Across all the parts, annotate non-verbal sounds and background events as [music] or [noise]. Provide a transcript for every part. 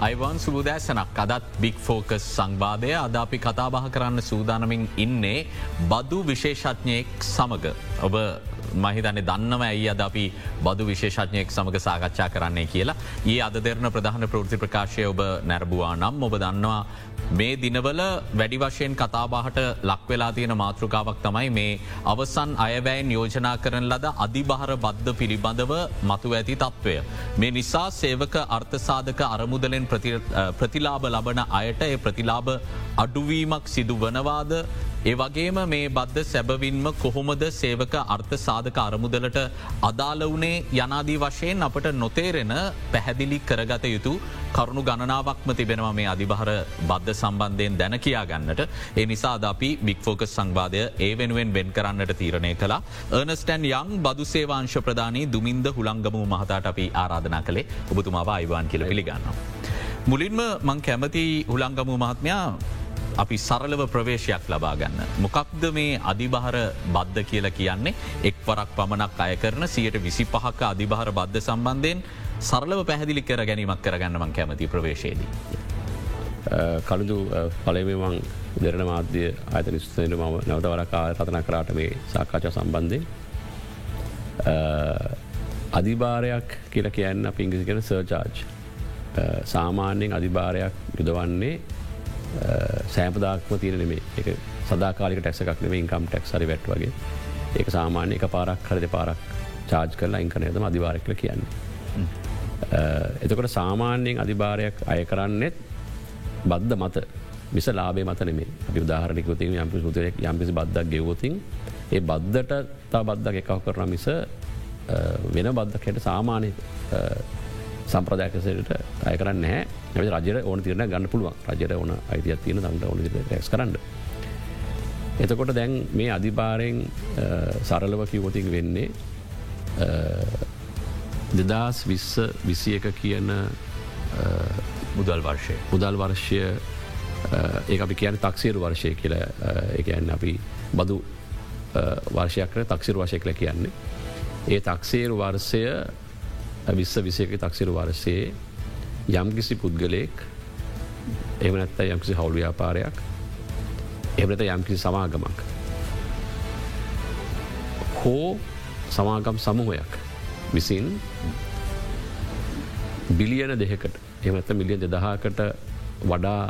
Ivan සුබදෑසනක් අදත් බික් focus සංවාධය අද අපි කතාබහ කරන්න සූදානමින් ඉන්නේ බදු විශේෂඥයෙක් සමඟ. ඔබ මහිතන්නේ දන්නව ඇයි අද අපි බදු විශේෂඥයෙක් සමඟ සාකච්ඡා කරන්නේ කියලා. ඒ අද දෙරන ප්‍රධාන ප්‍රෘති ප්‍රකාශය ඔබ නැරබවා නම් ඔබ දන්නවා මේ දිනවල වැඩි වශයෙන් කතාබාහට ලක්වෙලා තියෙන මාතෘකාවක් තමයි මේ අවසන් අයවැයින් යෝජනා කරන ලද අධිභාර බද්ධ පිළිබඳව මතු ඇති තත්ත්වය. මේ නිසා සේවක අර්ථසාධක අරමුදලෙන් ප්‍රතිලාබ ලබන අයට ඒ ප්‍රතිලාබ අඩුවීමක් සිදු වනවාද ඒ වගේම මේ බද්ධ සැබවින්ම කොහොමද සේවක අර්ථ සාධක අරමුදලට අදාළ වනේ යනාදී වශයෙන් අපට නොතේරෙන පැහැදිලි කරගත යුතු කරුණු ගණනාවක්ම තිබෙනවා මේ අධිභහර බද්ධ සම්බන්ධයෙන් දැන කියා ගන්නට. ඒ නිසා ද අපි බික්‍ෆෝකස් සංවාධය ඒ වෙනුවෙන් වෙන් කරන්නට තීරණය කලා ඒර්නස්ටන් යං බදු සේවාංශ ප්‍රධානී දුමින්ද හුළංගමූ මහතාට අපි ආරාධනා කළේ. ඔබතුමාව අයිවාන් කියල පිළිගන්නවා. මුලින්ම මං කැමති හුළංගමූ මහත්මයා අපි සරලව ප්‍රවේශයක් ලබා ගන්න. මොකක්ද මේ අධිභාර බද්ධ කියලා කියන්නේ එක් වරක් පමණක් අය කරන සියට විසි පහක අධිභාර බද්ධ සම්බන්ධයෙන් සරලව පැහැදිලි කර ගැනීමක් කරගන්නමන් කැමති ප්‍රවේශයේදී. කළුදු පලවෙමං දෙරන මාධ්‍ය අත නිස්තන ම නවතවරක් ආරතන කරාට මේ සාකාච සම්බන්ධය. අධිභාරයක් කියල කියන්න අප ඉංගිසි කෙන සර්චාර්ජ් සාමාන්‍යයෙන් අධිභාරයක් යුදවන්නේ සෑපදාක්ම තියෙන නෙමේ එක සදාකාලික ටැක්සක් නෙම ඉන්කම් ටෙක් හරි වැට් වගේ. ඒක සාමාන්‍ය එක පාරක් හරද පාරක් චාර්ජ් කරලා ඉංකනයදම අධිවාරක්ල කියන්නේ. එතකොට සාමාන්‍යයෙන් අධිභාරයක් අය කරන්නෙත් බද්ධ මත මිස ලාබේ මත නෙමේ අපි උදාහරණිකවතින් යම්පි සුතරයක් යම්පිසි බද්දක් ගෙවෝතින් ඒ බද්ධට තා බද්දක් එකව කරන මිස වෙන බද්ධක් හැට සාමානය සම්ප්‍රදායකසට අය කරන්න හැ ඇ රජර ඕන තිරන ගන්න පුළුවන් රජර ඕන අයිතියක් තියෙන දම්ට ඕන ටෙක්ස් කරන්න. එතකොට දැන් මේ අධිපාරයෙන් සරලව කිවෝතින් වෙන්නේ දෙදස් විස්ස විසි එක කියන මුදල් වර්ෂය මුදල් වර්ෂය ඒ අපි කියන තක්සේරු වර්ෂය කියල එකන්න අපි බදු වර්ෂයක්කර තක්සිරු වශය කළ කියන්නේ. ඒ තක්සේරු වර්සය විස්ස විසයක තක්සිරු වර්සයේ යම්කිසි පුද්ගලයෙක් එමනැත්ත යම්කිසි හවුල් ව්‍යාපාරයක් එමනත යම්කිසි සමාගමක් හෝ සමාගම් සමූහයක් විසින් බිලියන දෙකට එමත මිලියන් දෙදහාකට වඩා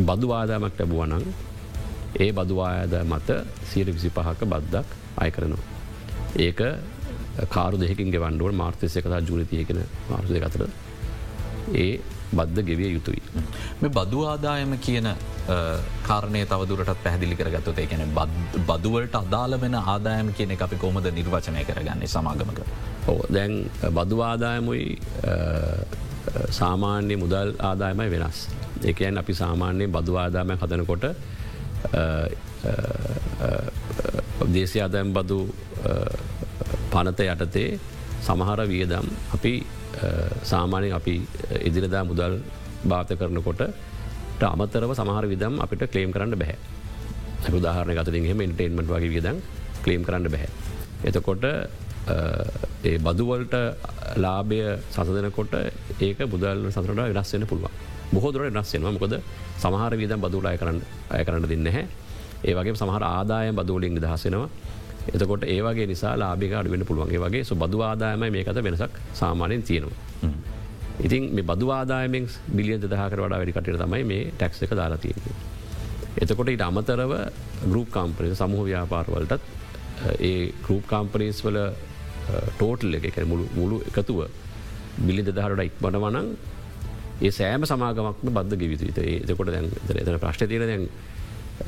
බදුවාදාමක් ලැබුවනං ඒ බදුවායාද මත සීර විසි පහක බද්දක් අය කරනවා. ඒක කාරු දෙකින් ගෙවන්ඩුව මාර්තසය කතා ජූලතියකෙන මාර්සය අතර ඒ බද්ධ ගෙවිය යුතුයි. මේ බදු ආදායම කියන කාරණය තවදුරට පැහදිලි කරගත්තුත එකන බදුවලට අදාළ වෙන ආදායම කියන අපි කොමද නිර්වචනය කරගන්නේ සමාගමක. ඕ දැන් බදු ආදායමුයි සාමාන්‍ය මුදල් ආදායමයි වෙනස්. එකයන් අපි සාමාන්‍යය බදු ආදාමය හදනකොට දේශය ආදායම් බදු පනත යටතේ සමහර වියදම් අපි සාමානයෙන් අපි ඉදිරිදා මුදල් භාත කරනකොට අමතරව සමහර විදම් අපිට කලේම් කරන්න බැහැ. උදාහරන ගතරින් හෙම ඉන්ටේන්මට වගේ වියදම් කලේම් කරන්න බැහැ. එතකොට ඒ බදුවලට ලාභය සසදනකොට ඒක බුදල් සතරට වෙනස්සෙන පුළුවන්. බොහෝදුර වෙනස්සෙනවා මොකද සමහර විදම් බදුලාය කරන්න අය කරන්න දෙන්න හැ ඒ වගේ සමහර ආදායම් බදුවලින් දහසෙනවා එතකොට ඒවගේ නිසා ලාබික අඩුවෙන පුළුවන්ගේ වගේ බදු ආදායම මේකත වෙනසක් සාමානයෙන් තියෙනවා. ඉතින් මේ බදු ආදායමෙන් බිලියන් දහකර වඩා වැඩිකට තමයි මේ ටැක්ස එක දාලාතියන්නේ. එතකොට ඉට අමතරව ගරුප් කාම්පනය සමහ ව්‍යාපාරවලටත් ඒ ගරුප් කාම්පනීස් වල ටෝටල් එක මුළු මුළු එකතුව බිලි දෙදහරට ඉක්මට වනං ඒ සෑම සමාගමක්ම බද්ධ ගෙවිතු ඒ එතකොට දැන් එතන ප්‍රශ්ට තියන දැන්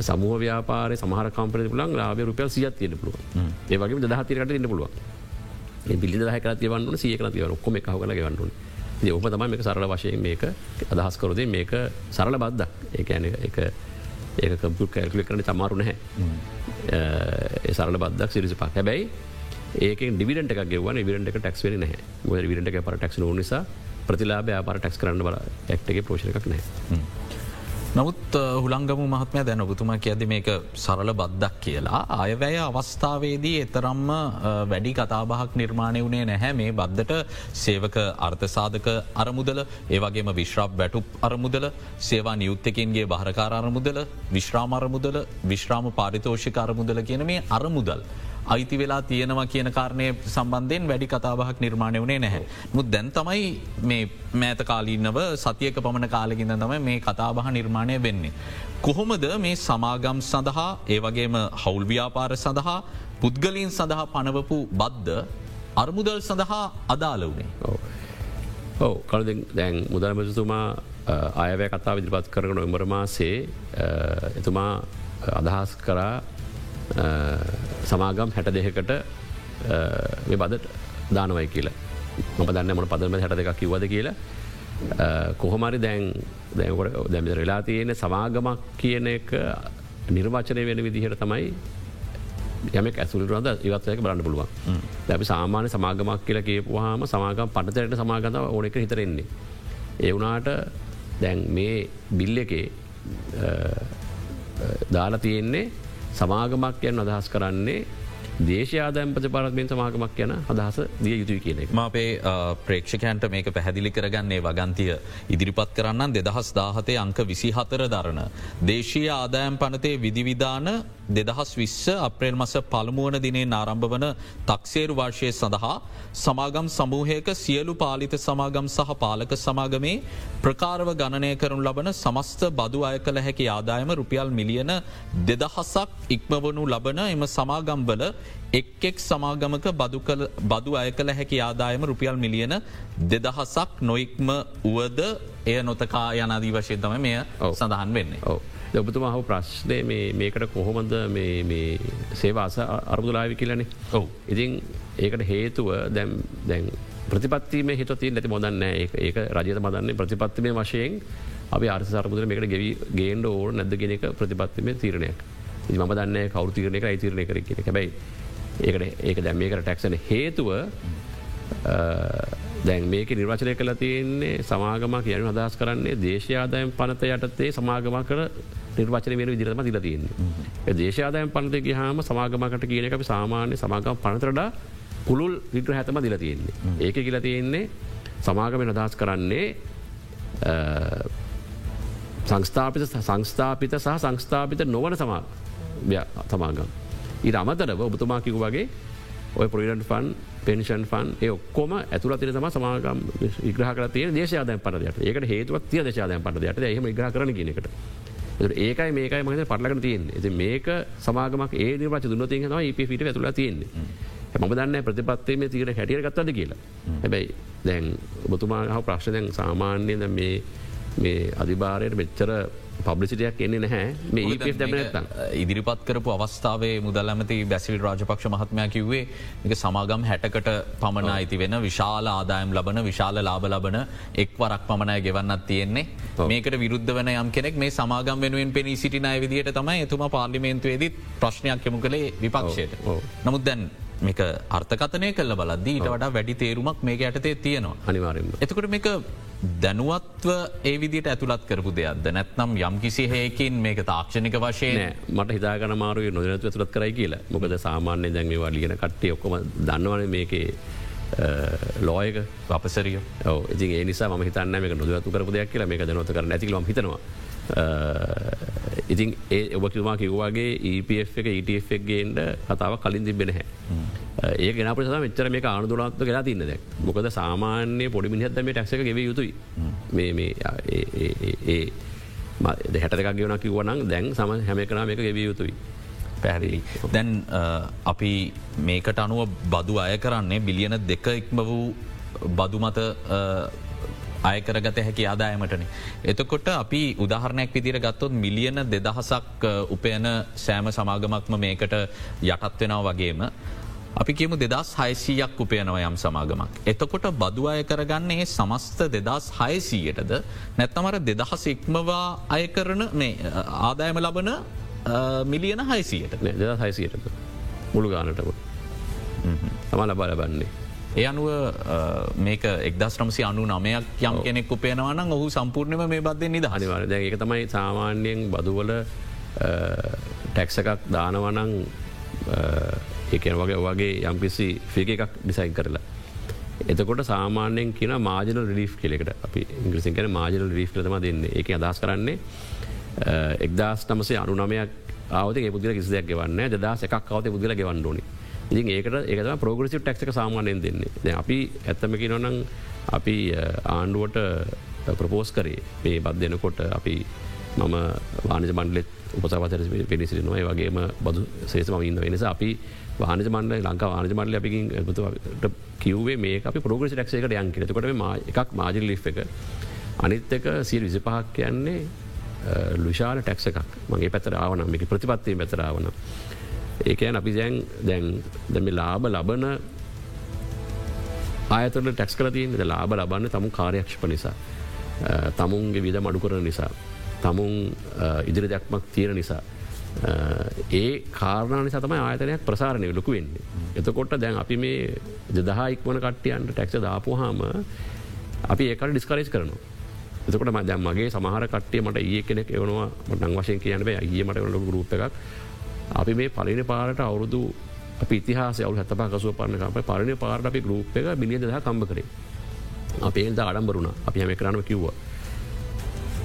සමුව ව්‍යාපාර සමහර කම්පන පුලන් ලාබ රුපියල් සියත් තියන පුළුව ඒවගේ දහතිරට ඉන්න පුළුව පිලි දහක තිවන්න සියක තිව ඔක්කොම එකහ කල ගවන්නු ඔප තමයි මේක සරල වශයෙන් මේක අදහස් කරදේ මේක සරල බද්දක්. ඒන එක ඒක කම්පු කැල්කලි කරන තමාරු නැහැ. සරල බද්දක් සිරිසි පක් හැබැයි ඒක ඩිවිට ගෙව විරට ටක්ස් වෙන නැහැ. ම විරට පර ටක්ස් නිසා ප්‍රතිලාබ පර ටක්ස් කරන්න බල ඇක්ටගේ පෝෂණ එකක් නෑ. නමුත් හුළංගම මහත්මය දැන ඔබතුමා කියද මේක සරල බද්දක් කියලා අයවැය අවස්ථාවේදී එතරම්ම වැඩි කතාබහක් නිර්මාණය වුණේ නැහැ මේ බද්ධට සේවක අර්ථසාධක අරමුදල ඒවගේම විශ්‍රාප් වැටුප් අරමුදල සේවා නියුත්තකින්ගේ භාරකාර අරමුදල විශ්‍රාම අරමුදල විශ්‍රාම පාරිතෝෂික අරමුදල කියන මේ අරමුදල්. අයිති වෙලා තියෙනවා කියන කාරණය සම්බන්ධයෙන් වැඩි කතාබහක් නිර්මාණය වනේ නැහැ. මුත් දැන් තමයි මේ මෑත කාලීන්නව සතියක පමණ කාලකින්න තම මේ කතාබහ නිර්මාණය වෙන්නේ. කොහොමද මේ සමාගම් සඳහා ඒවගේම හවුල්ව්‍යාපාර සඳහා පුද්ගලීන් සඳහා පනවපු බද්ධ අර්මුදල් සඳහා අදාළ වනේ. ඔව කල දැන් මුදල්මතුතුමා අයවැය කතා විදිපත් කරන එමරමාසේ එතුමා අදහස් කරා සමාගම් හැට දෙහකට මේ බදට දානවයි කියලා. මම දන්න මට පදම හැට දෙකක් කිවද කියලා කොහොමරි දැන් දැකොට දැමිද වෙලා තියෙන සමාගමක් කියන එක නිර්වාචනය වෙන විදිහට තමයි යමක් ඇසුරද ඉවත්යක බලන්න පුළුවන්. දැපි සාමාන්‍ය සමාගමක් කියලා කියපුවාම සමාගම් පටතරයට සමාගත ඕන එක හිතරෙන්නේ. ඒ වනාට දැන් මේ බිල්ල එකේ දාලා තියෙන්නේ සමාගමක් යන් අදහස් කරන්නේ දේශයාදයම් ප්‍රතිපාරත්මෙන් සමාගමක් යන අදහස දිය යුතුයි කියන එක. ම අපේ ප්‍රේක්ෂකයන්ට මේක පැහැදිලි කරගන්නේ වගන්තිය ඉදිරිපත් කරන්න දෙදහස් දාහතේ අංක විසි හතර දරන. දේශීය ආදායම් පනතේ විදිවිධාන දෙදහස් විස්ස අප්‍රේල් මස පළමුුවන දිනේ නාරම්භ වන තක්සේරු වර්ශය සඳහා සමාගම් සමූහයක සියලු පාලිත සමාගම් සහ පාලක සමාගමේ ප්‍රකාරව ගණනය කරනු ලබන සමස්ත බදු අය කළ හැකි ආදායම රුපියල් මිලියන දෙදහසක් ඉක්මවනු ලබන එම සමාගම්වල එක් එක් සමාගමක බදු අය කළ හැකි ආදායම රුපියල් මිලියන දෙදහසක් නොයික්ම වුවද එය නොතකා යනාදී වශයෙන් තම මෙය සඳහන් වෙන්නේ. ඔබතුම හව ප්‍රශ්නය මේකට කොහොමද සේවාස අරමුදලාවි කියලනේ. ඔව. ඉතින් ඒකට හේතුව දැම් දැන් ප්‍රතිපත්තිම හිතති නැති මොදන්න ඒක රජත මදන්නේ ප්‍රතිපත්තිමය වශයෙන් අපි අර්ස සරමුදර මේකට ගෙවි ගේන්ඩ ඕ නැදගෙන එක ප්‍රතිපත්තිමේ තීරණයක්. ම දන්න කවු තීරණය කර තීරණය කර කියෙන හැබයි ඒකට ඒක දැම් මේකට ටැක්සන හේතුව දැන් මේක නිර්වචනය කළ තියන්නේ සමාගමක් යනු අදහස් කරන්නේ දේශයාදයම් පනත යටතේ සමාගම කර නිර්වචන වෙන විදිරම දිල තියන්නේ දේශයාදයම් පනතගේ හාම සමාගමකට කියන එක සාමාන්‍ය සමාගම් පනතරඩා පුළුල් විග්‍ර හැතම දිල තියෙන්නේ ඒක කියල තියෙන්නේ සමාගමෙන් අදහස් කරන්නේ සංස්ථාපිත සංස්ථාපිත සහ සංස්ථාපිත නොවන සමා තමාගම්. ඊට අමතරව ඔබතුමා කිව් වගේ ඔය පොරිඩන් ෆන් පෙන්ෂන් ෆන් ඒ ඔක්කොම ඇතුළ තින තම සමාගම් විග්‍රහ කර තිය දේශයාදය පටදයට ඒකට හේතුවත් තිය දේශාදය පටදයට එහම ග්‍ර කරන කියනකට. ඒකයි මේකයි මත පටලක තියෙන් ඇති මේක සමාගමක් ඒ නිර්වාච දුන්නතිය නවා ඒ පිට ඇතුල තියන්නේ. මම දන්න ප්‍රතිපත්තේ තීර හැටිය ගත්තද කියලා. හැබැයි දැන් ඔබතුමා හව ප්‍රශ්නයන් සාමාන්‍යය මේ මේ අධිභාරයට මෙච්චර පබ්ලිසිටයක් එන්නේ නැහැ. මේ ඒ දැමනත්තන් ඉදිරිපත් කරපු අවස්ථාවේ මුදල් ඇමති බැසිල් රාජපක්ෂ මහත්මයා කිව්වේ එක සමාගම් හැටකට පමණ අයිති වෙන විශාල ආදායම් ලබන විශාල ලාබ ලබන එක් වරක් පමණය ගෙවන්නත් තියෙන්නේ. මේකට විරුද්ධ වන යම් කෙනෙක් මේ සමාගම් වෙනුවෙන් පෙනී සිටිනය විදිහට තමයි එතුමා පාර්ලිමේන්තුවේදත් ප්‍රශ්නයක් යමු කළේ විපක්ෂයට. නමුත් දැන් මේක අර්ථකතනය කල්ල බලද්දී ඊට වඩා වැඩි තේරුමක් මේක යටතේ තියෙනවා. අනිවාරෙන් එතකට මේක දැනුවත්ව ඒ විදිට ඇතුළත් කරපු දෙයක්ද? නැත්නම් යම් කිසි හයකින් මේක තාක්ෂණික වශයෙන් මට හිතාගන මාරුව නොදනතු ඇතුළත් කරයි කියලා. මොකද සාමාන්‍ය දැන්වා ලියන කට්ටිය ඔක්කොම දන්නවන මේකේ ලෝයක අපසරිය. ඉති නිසා ම හිතන්න මේ නොදතු කරපු දෙයක් කියලා. මේක දනොත කර ඇතිලම හිතනවා ඉතින් ඒ ඔබකිතුමා කිව්වාගේ EPF එක ETF එකගේන්ට කතාව කලින් තිබෙනහැ. ඒ ගෙනපට සම මෙච්චර මේ ආණදුරත්ව කියලා තින්න දැක් මොකද සාමාන්‍ය පොඩි මිනිහත් මේ ටක්ක ගෙව යුතුයි මේ හැටක ගෙවන කිවනක් දැන් සම හැම කනා මේක ගෙවිය යුතුයි. පැහැදිලි. දැන් අපි මේකට අනුව බදු අය කරන්නේ බිලියන දෙක ඉක්ම වූ බදුමත අයකරගත හැකි ආදායමටන. එතකොට අපි උදාහරණයක් විදිර ගත්තොත් මිලියන දෙදහසක් උපයන සෑම සමාගමක්ම මේකට යටත්වෙනව වගේම. අපි කියමු දෙදස් හයිසීයක් උපයනව යම් සමාගමක්. එතකොට බදු අය කරගන්නේ සමස්ත දෙදස් හයසීයටද නැත්තමර දෙදහස ඉක්මවා අය කරන ආදායම ලබන මිලියන හයිසියට දෙදස් හයිසියට මුළු ගානටම තම ලබා ලබන්නේ. ඒ අනුව මේක එක්දස් නමසි අනු නමයක් යම් කෙනෙක් උපේනවන ඔහු සම්පූර්ණම මේ බද්ධ නිද අනිවාර දැ එක තමයි සාමාන්‍යයෙන් බදුවල ටැක්ස එකක් දානවනං ඒකන වගේ වගේ යම්කිසි ෆික එකක් ඩිසයින් කරලා. එතකොට සාමාන්‍යයෙන් කියන මාජන රිලිෆ් කෙලෙකට අපි ඉංග්‍රසින් කන මාජන රිෆ් ලතම දෙන්න. එක අදස් කරන්නේ එක්දස් නමසේ අනු නමයක් ආවත පුදල කිසිදයක් ගවන්න දස් එකක් අවත පුදල ගවන්න ඕනි ඉතින් ඒකට ඒකත ප්‍රෝග්‍රසිව ටක්ක සාමානයෙන් දෙන්නේ. අපි ඇත්තමකි නොනං අපි ආණ්ඩුවට ප්‍රපෝස් කරේ. මේ බත් දෙනකොට අපි මම වානජ මණ්ඩලෙත් උපසවතර පිණිසිරනවා වගේම බදු සේසම ඉන්න වෙනස අපි වානජ මණ්ඩල ලංකා වානජ මණ්ඩල අපිකින් කිව්වේ මේ අපි ප්‍රෝග්‍රසි ටක්සේකට යන් කෙතකොට එකක් මාජල් ලි් එක. අනිත් එක සිය විසි පහක් කියන්නේ ලුෂාල ටැක්ස එකක්. මගේ පැතර ආවන මේක ප්‍රතිපත්තිය පැතරාවන ඒකයන් අපි දැන් දැන් දැම ලාබ ලබන ආයතන ටැක්ස් කරතින් ලාබ ලබන්න තමුන් කාර්යක්ෂප නිසා. තමුන්ගේ විද මඩු කරන නිසා. තමුන් ඉදිරි දැක්මක් තියෙන නිසා. ඒ කාරණය සතම ආයතනයක් ප්‍රසාරණය ලොකු වෙන්නේ. එතකොට දැන් අපි මේ දෙදහා ඉක්වන කට්ටියන්ට ටැක්ස දාපුහාම අපි ඒකට ඩිස්කරේජ් කරනවා. එතකොට ම දැම් මගේ සමහර කට්ටිය මට ඒ කෙනෙක් එවනවා. මටන් වශයෙන් කියන්න බෑ. ඒ මට වල ගරුප් එකක්. අපි මේ පලින පාරට අවුරුදු අපි ඉතිහාස අවු හැතපා කසුව පරණ අප පරණ පාරට අපි ගරුප් එක බිලිය දහ කම්බ කරේ අපේල්ද අඩම්බරුණ අපි හැම කරන්න කිව්වා.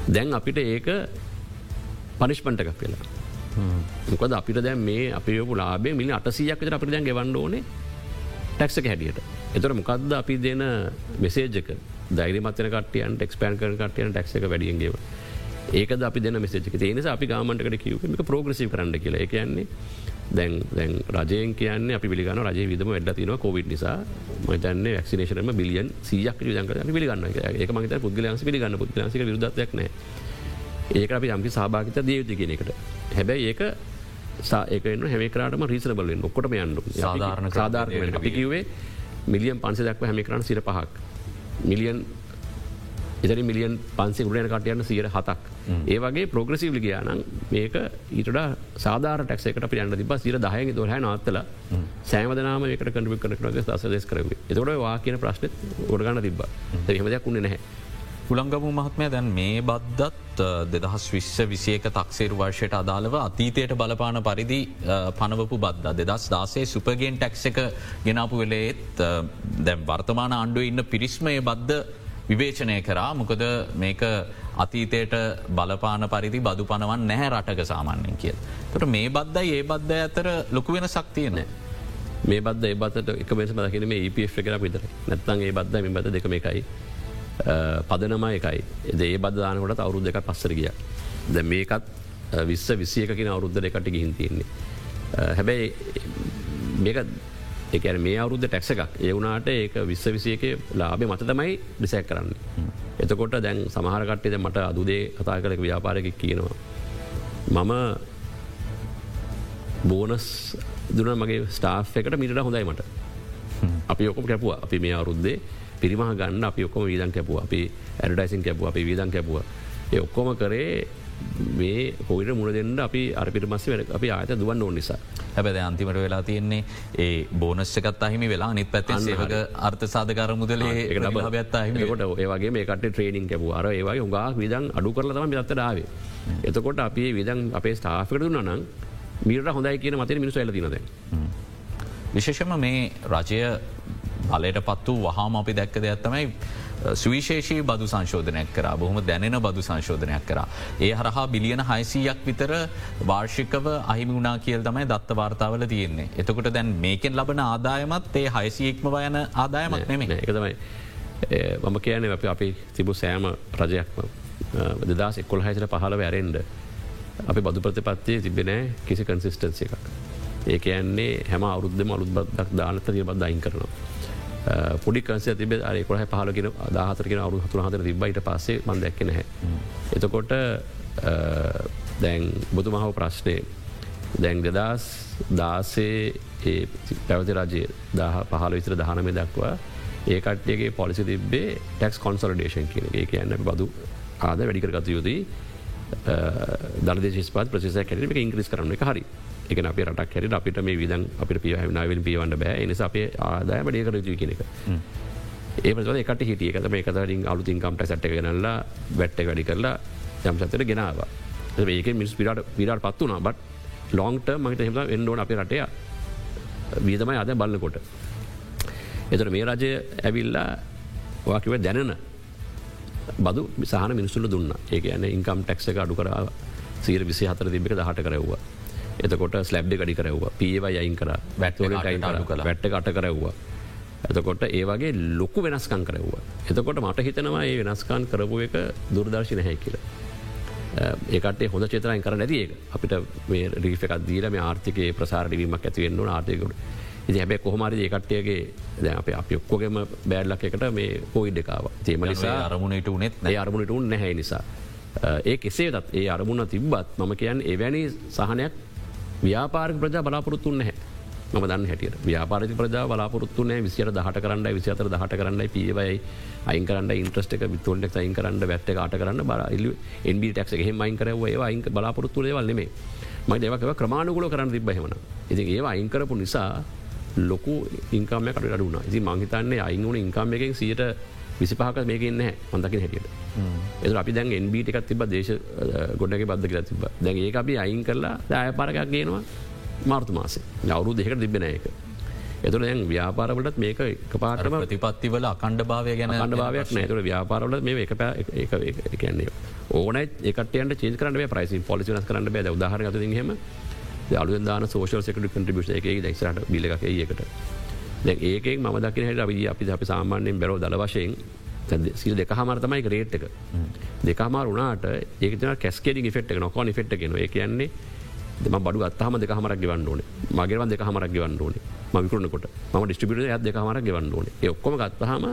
දැන් අපිට ඒක පනිෂ්පන්ට එකක් කියලා මොකද අපිට දැන් මේ අපේ ලාබේ මිලි අටසියක් විතර අපිට දැන් ගෙවන්න ඕනේ ටැක්සක හැටියට. එතොට මොකක්ද අපි දෙන මෙසේජක දෛරමතන කටියන් ටෙක්ස්පෑන් කරන කටියන ටක්ක වැඩියන්ගේව ඒක අපි දෙන මෙසේජක තේනස අපි ගාමන්ටකට කිවක ප්‍රෝග්‍රසි කරන්න කියලා. කියන්නේ දැන් දැන් රජයෙන් කියන්න අපි පිළිගන්න රජ විදම වැඩ තින කොවිඩ් නිසා. මතන්න ක්ෂනේෂනම බිලියන් සියක් දක පිළිගන්න ඒක මත පුද්ගලන්ස පිළිගන්න. පුද්ලන්සික විරුදත්යක්න ඒක අපි යම්කි සභාගත දයුති කියෙන එකට. හැබැයි ඒක ඒකන හැමකරටම රීසනබලෙන් ඔක්කොට යන්න සාධාරණ සාධාරණ අපි කිවේ මිලියන් පන්ස දක්ව හැමිකරන්න සිර පහක්. මිලියන් එතන මිලියන් පන්සේ ගුරයන කටයන්න සියයට හතක්. ඒ වගේ ප්‍රෝග්‍රසිවලි ගයානම් මේක ඊට සාධාර ටක්සේකට අපි යන්න තිබ සිර දහය දොහ නත්තල සෑමදනාම කට කඩුව කරනට දසදෙස් කරව එතකොට වා කියන ප්‍රශ්න ගොඩගන්න තිබ හෙමදයක් වුණේ නැහැ. පුළංගමු මහත්මය දැන් මේ බද්දත් දෙදහස් විශ්ව විසියක තක්සේරු වර්ෂයට අදාළව අතීතයට බලපාන පරිදි පනවපු බද්ද. දෙදස් දාසේ සුපගෙන් ටැක්ස එක ගෙනාපු වෙලේත් දැම් වර්තමාන අන්ඩුව ඉන්න පිරිස්මය බද්ධ විවේචනය කරා මොකද මේක අතීතයට බලපාන පරිදි බදු පනවන් නැහැ රටක සාමාන්‍යෙන් කියල්. තොට මේ බද්දයි ඒ බද්ධ අතර ලොකු වෙන සක්තියන. මේ බද ඒබත් එක මෙස දකින මේ EPF කර විතර නැත්තන් ඒ බද්ද මෙ බද දෙකම එකයි. පදනම එකයි එද ඒ බද්ධානකොට අවුරුද් දෙක පස්සර ගිය. ද මේකත් විස්ස විසියකින අවුරුද්ධ දෙකට ගිහින් තියෙන්නේ. හැබැයි මේක එක මේ අවුද්ධ ටැක්ස එකක් ඒවුනාට ඒක විශ්ව විසියක ලාබේ මත තමයි ඩිසැක් කරන්න. එතකොට දැන් සමහරකට්ටේද මට අදුදේ කතා කරක ව්‍යාපාරක කියනවා. මම බෝනස් දුන මගේ ස්ටාෆ් එකට මිට හොඳයි මට. අපි ඔකොම කැපුව අපි මේ අවුරුද්දේ පිරිමහ ගන්න අපි ඔක්කොම වීදන් කැපුව අපි ඇඩටයිසින් කැපුව අපි වීදන් කැපුව. ඒ ඔක්කොම කරේ මේ හොයිට මුණ දෙන්න අපි අරපිට මස්ස වැඩ අපි ආත දුවන් ඕන නිසා. හැබැද අන්තිමට වෙලා තියෙන්නේ ඒ බෝනස්්කත් අහිමි වෙලා නිත් පැත්තෙන් සේවක අර්ථ සාධකර මුදලේ බත් අහිමකොට ඒවගේ මේකට ට්‍රේනිින් කැපු අර ඒවයි උගා විදන් අඩු කරල තම පිත්තටාවේ. එතකොට අපි විදන් අපේ ස්ථාපකට දුන්න නම් මීට හොඳයි කියන මතේ මිනිස් ඇල තිනද. විශේෂම මේ රජය බලයට පත් වූ වහාම අපි දැක්ක දෙයක් තමයි සුවිශේෂී බදු සංශෝධනයක් කර බොහොම දැනෙන බදු සංශෝධනයක් කර. ඒ හරහා බිලියන හයිසීයක් විතර වාර්ෂිකව අහිමි වුණනා කියල් තමයි දත්ත වාර්තාවල තියෙන්නේ. එතකොට දැන් මේකෙන් ලබන ආදායමත් ඒ හයිසියෙක්ම වයන ආදායමක් නෙමේ එකතමයි. මම කියන අප අපි තිබු සෑම රජයක්ම දෙදස් එක්කොල් හයිසට පහල වැරෙන්ඩ අපි බදු ප්‍රතිපත්තිය තිබෙනෑ කිසි කන්සිස්ටන්සි එකක්. ඒක යන්නේ හැම අවුද්ධ අලුත් බදක් දානත දයින් කරනවා. පොඩි කන්සේ තිබ අරකොහ පහලගෙන අදාහතරගෙන අවු හතුර හතර තිබයිට පස්සේ මන් දැක්ක නැහැ. එතකොට දැන් බොතු මහව ප්‍රශ්නය දැන් දෙදස් දාසේ පැවති රජය දහ පහල විතර දහනමේ දක්වා ඒකටගේ පොලිසි තිබේ ටෙක්ස් කොන්සල්ඩේෂන් කියන ඒ කියන්න බදු ආද වැඩිකර ගත යුතුයි. දර්දේශස්පත් ප්‍රසේස කැටම ඉංග්‍රිස් කරන එක හරි. එක අප රටක් හැරි අපිට මේ විදන් අපිට පියහනාවෙන් පියවන්න බෑ. නිස අපේ ආදායම ඩේකරතු කෙනෙ එක. ඒපස එකට හිටිය එකත මේ කතරින් අලුතින් කම්ට සට්ට ගෙනල්ලා වැට්ට වැඩි කරලා යම් සතර ගෙනාව ඒක මිස් පිරට පිරට පත් වනා බට ලොන්ට මහිත හෙම එන්ඩෝන අපේ රටය වීදමයි අද බලන්නකොට. එතර මේ රජය ඇවිල්ලා වාකිව දැනන බදු සහන මිනිසුල දුන්න ඒ යන ඉන්කම් ටක්ස එක අඩු කරා සීර විසි හතර තිබික දහට කරව්වා. එතකොට ස්ලබ්ඩ ගඩි කරවවා පීවයි අයින් කර වැට්ට කර වැට්ට කට කරව්වා. එතකොට ඒවගේ ලොකු වෙනස්කන් කරව්වා. එතකොට මට හිතනවා ඒ වෙනස්කාන් කරපු එක දුරදර්ශන හැ කියල. ඒකට හොඳ චේතරයන් කර නැති ඒක අපිට මේ රීෆ එකක් දීල මේ ආර්ථිකය ප්‍රසාරඩවීමක් ඇතිවෙන්න ආර්ථයකුට ඉති හැබැ කොහමරි ඒකට්ටයගේ ද අප අපි ඔක්කොගෙම බෑඩ්ලක් එකට මේ පොයිඩ් එකාව තේම නිසා අරමුණට උනෙත් අරමුණට උන් නැහැ නිසා. ඒ කෙසේදත් ඒ අරමුණ තිබ්බත් මම කියන් එවැනි සහනයක් ව්‍යාපාරක ප්‍රජා බලාපොරොත්තුන් නැහැ. ම දන්න හැටියට. ව්‍යාපාරති ප්‍රජා බලාපොරත්තුනෑ විසිර දහට කරන්න විසිතර දහට කරන්න පියවයි අයින් කරන්න ඉන්ට්‍රස්ටක විතුල්ටක් අයින් කරන්න වැත්ත කාට කරන්න බර එන්බ ටක් හෙම අයින් කරව අයින් බලාපොරත්තු වල්නෙමේ මයි දෙවකව ක්‍රමාණුගුල කරන්න තිබ්බහෙමන ඉති ඒවා අයින්කරපු නිසා ලොකු ඉංකාමය කට අඩුනා ඉති මංහිතන්නේ අයිංගුණ ඉංකාම එකෙන් සියට විසිපහක මේකන්න හොඳකින් හැටියට. එ අපි දැන් එන්බීට එකත් තිබ දේශ ගොඩක බද්ධ කර තිබ දැන් ඒ අපි අයින් කරලා දාය පරකක් ගේනවා මාර්තු මාසේ. අවුරු දෙකට තිබෙන එක. එතුර දැන් ව්‍යාපාරවලට මේක පාටම ප්‍රතිපත්තිවල අකණ්ඩ භාවය ගැන අන්ඩ භාවයක් නෑතුර ව්‍යාපාරවල මේ එක කියන්නේ ඕන ඒකට චේ කරන ප්‍රයිසි පොලිසිනස් කරන්න බෑ. උදාහර හෙම අලු දාන සෝෂල් සෙකට කටිබිෂ එක දක්රට බිලක් ඒකට. ඒකෙක් ම දකින හට අපි අපි අපි සාමාන්‍යයෙන් බැරෝ දල වශයෙන් සිල් දෙක හමර්තමයි රේට් එක. දෙකමාර වනාට ඒකන කැස්කේඩි ෆෙට් එක නොකෝ ෆෙට් ගෙන ඒ කියන්නේ දෙම බඩු අත්තහම දෙක හමරක් ගවන්න ඕන. මගේවන් දෙක හමරක් ගවන්න ඕන. මවිකරනකොට ම ඩිස්ටිබිට ඇත් දෙක හමරක් ගවන්න ඕන. ඔක්කොම ගත්තහම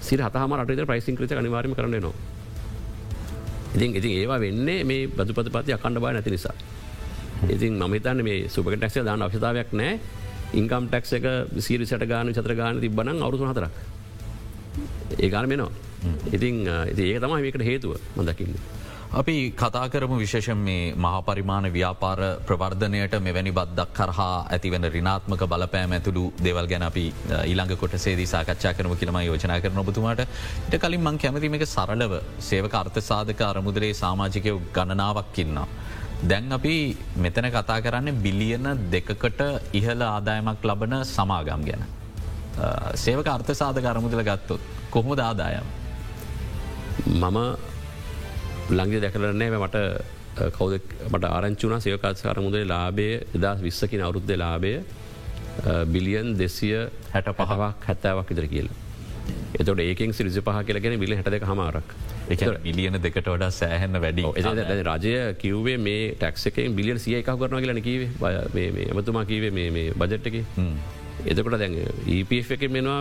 සිර හතහම රට ප්‍රයිසින් ක්‍රත අනිවාරම කරනවා ඉතින් ඉතින් ඒවා වෙන්නේ මේ බදුපත පති අකණ්ඩ බා නැති නිසා. ඉතින් මහිතන්න මේ සුපක ටක්ෂ දාන අවශ්‍යතාවයක් නෑ ඉංකම් ටක්ස එක සිරිසට ගාන චත්‍ර ගාන තිබන අවුසු හතරක්. ඒ ගාන මෙනවා ඉතින් ඒ තමයි මේකට හේතුව මදකින්නේ අපි කතාකරමු විශේෂන් මේ මහපරිමාණ ව්‍යාපාර ප්‍රවර්ධනයට මෙවැනි බද්දක් කරහා ඇතිවන රිනාත්මක බලපෑම ඇතුළු දෙවල් ගැන අපි ඊළඟ කොට සේදී සාකච්ඡා කරම කියලම යෝජනා කරන ඔබතුමාට. ට කලින් මං කැමතිමක සරලව සේවක අර්ථ සාධක අරමුදරේ සාමාජිකයව ගණනාවක් ඉන්නවා. දැන් අපි මෙතන කතා කරන්න බිලියන දෙකකට ඉහල ආදායමක් ලබන සමාගම් ගැන. සේවක අර්ථ සාධක අරමුදල ගත්තොත් කොහොම ආදායම්. මම ලංගේ දැකරන්නේ මට කවද මට ආරංචුනා සයකාත්කාර මුදේ ලාබේ එදස් විස්සකින අවුරුද්ධ ලාබය බිලියන් දෙසිය හැට පහවක් හැත්තාවක් ඉදර කියල. එතට ඒකෙන් සිරිසි පහ කියලගෙන බිල හැටක හමාරක් බිලියන දෙකට වඩා සෑහන්න වැඩි. රජය කිව්වේ මේ ටක්සකෙන් බිලියන් සිය එකක් කරන කියලන කිවේ එමතුමා කිවේ මේ බජට්ටක එතකොට දැන් EPF එක මෙනවා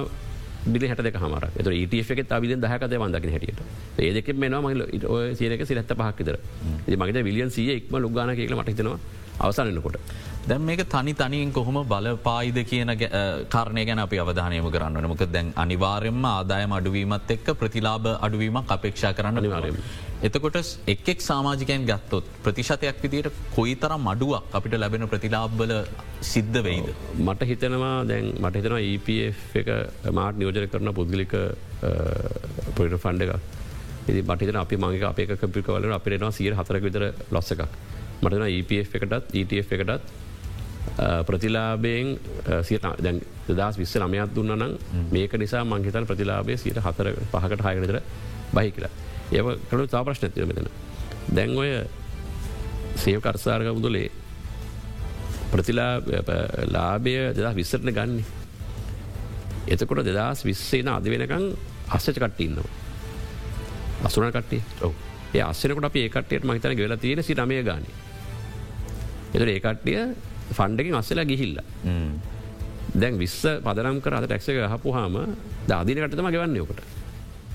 බිලි හට දෙක හමර එත ට එක අවිද දහකත වන්දකින හැටියට. ඒදක මෙනවා මහිල සියක සිරත්ත පහක්කිතර මගේ විලියන් සිය එක්ම ලුගාන කියල මටහිතනවා අවසානන්නකොට. දැම් මේක තනි තනින් කොහොම බලපායිද කියන කාරණය ගැන අපි අවධානයම කරන්න මොක දැන් අනිවාරෙන්ම ආදායම අඩුවීමත් එක්ක ප්‍රතිලාබ අඩුවීමක් අපේක්ෂා කරන්න නිවාරම. එතකොට එක්ෙක් සාමාජිකයන් ගත්තොත් ප්‍රතිශතයක් විදියට කොයි තරම් අඩුවක් අපිට ලැබෙන ප්‍රතිලාබ්බල සිද්ධ වෙයිද. මට හිතනවා දැන් මට හිතනවා EPF එක මාට නියෝජන කරන පුද්ගලික පොට ෆන්ඩ එකක්. ඉදි බටිතන අපි මගේ අපේ කපිකවල අපිරෙනවා සිය හතරක විතර ලොස්ස එකක්. මටන EPF එකටත් ETF එකටත් ප්‍රතිලාබයෙන් සිය දස් විස්ස නමයක් දුන්න නම් මේක නිසා මංහිතන් ප්‍රතිලාබේ සියට හතර පහකට හයකටතර බහි කියලා. ඒව කළු තා ප්‍රශ්න ඇතිව මෙතන. දැන් ඔය සේව කරසාර්ග මුදුලේ ප්‍රතිලා ලාබය දෙදා විස්සරන ගන්නේ. එතකොට දෙදස් විස්සේන අද වෙනකං අස්සච කට්ටඉන්නවා අසුන කටේ ඒ අස්සනකට අප ඒකටයට මහිතන වෙලා තියෙන සි නමය ගාන. එතුර ඒකට්ටිය ෆන්ඩකින් අස්සලා ගිහිල්ල. දැන් විස්ස පදනම් කර අද ටැක්සක හපුහාම දාදිනකටතම ගෙවන්න යෝකට.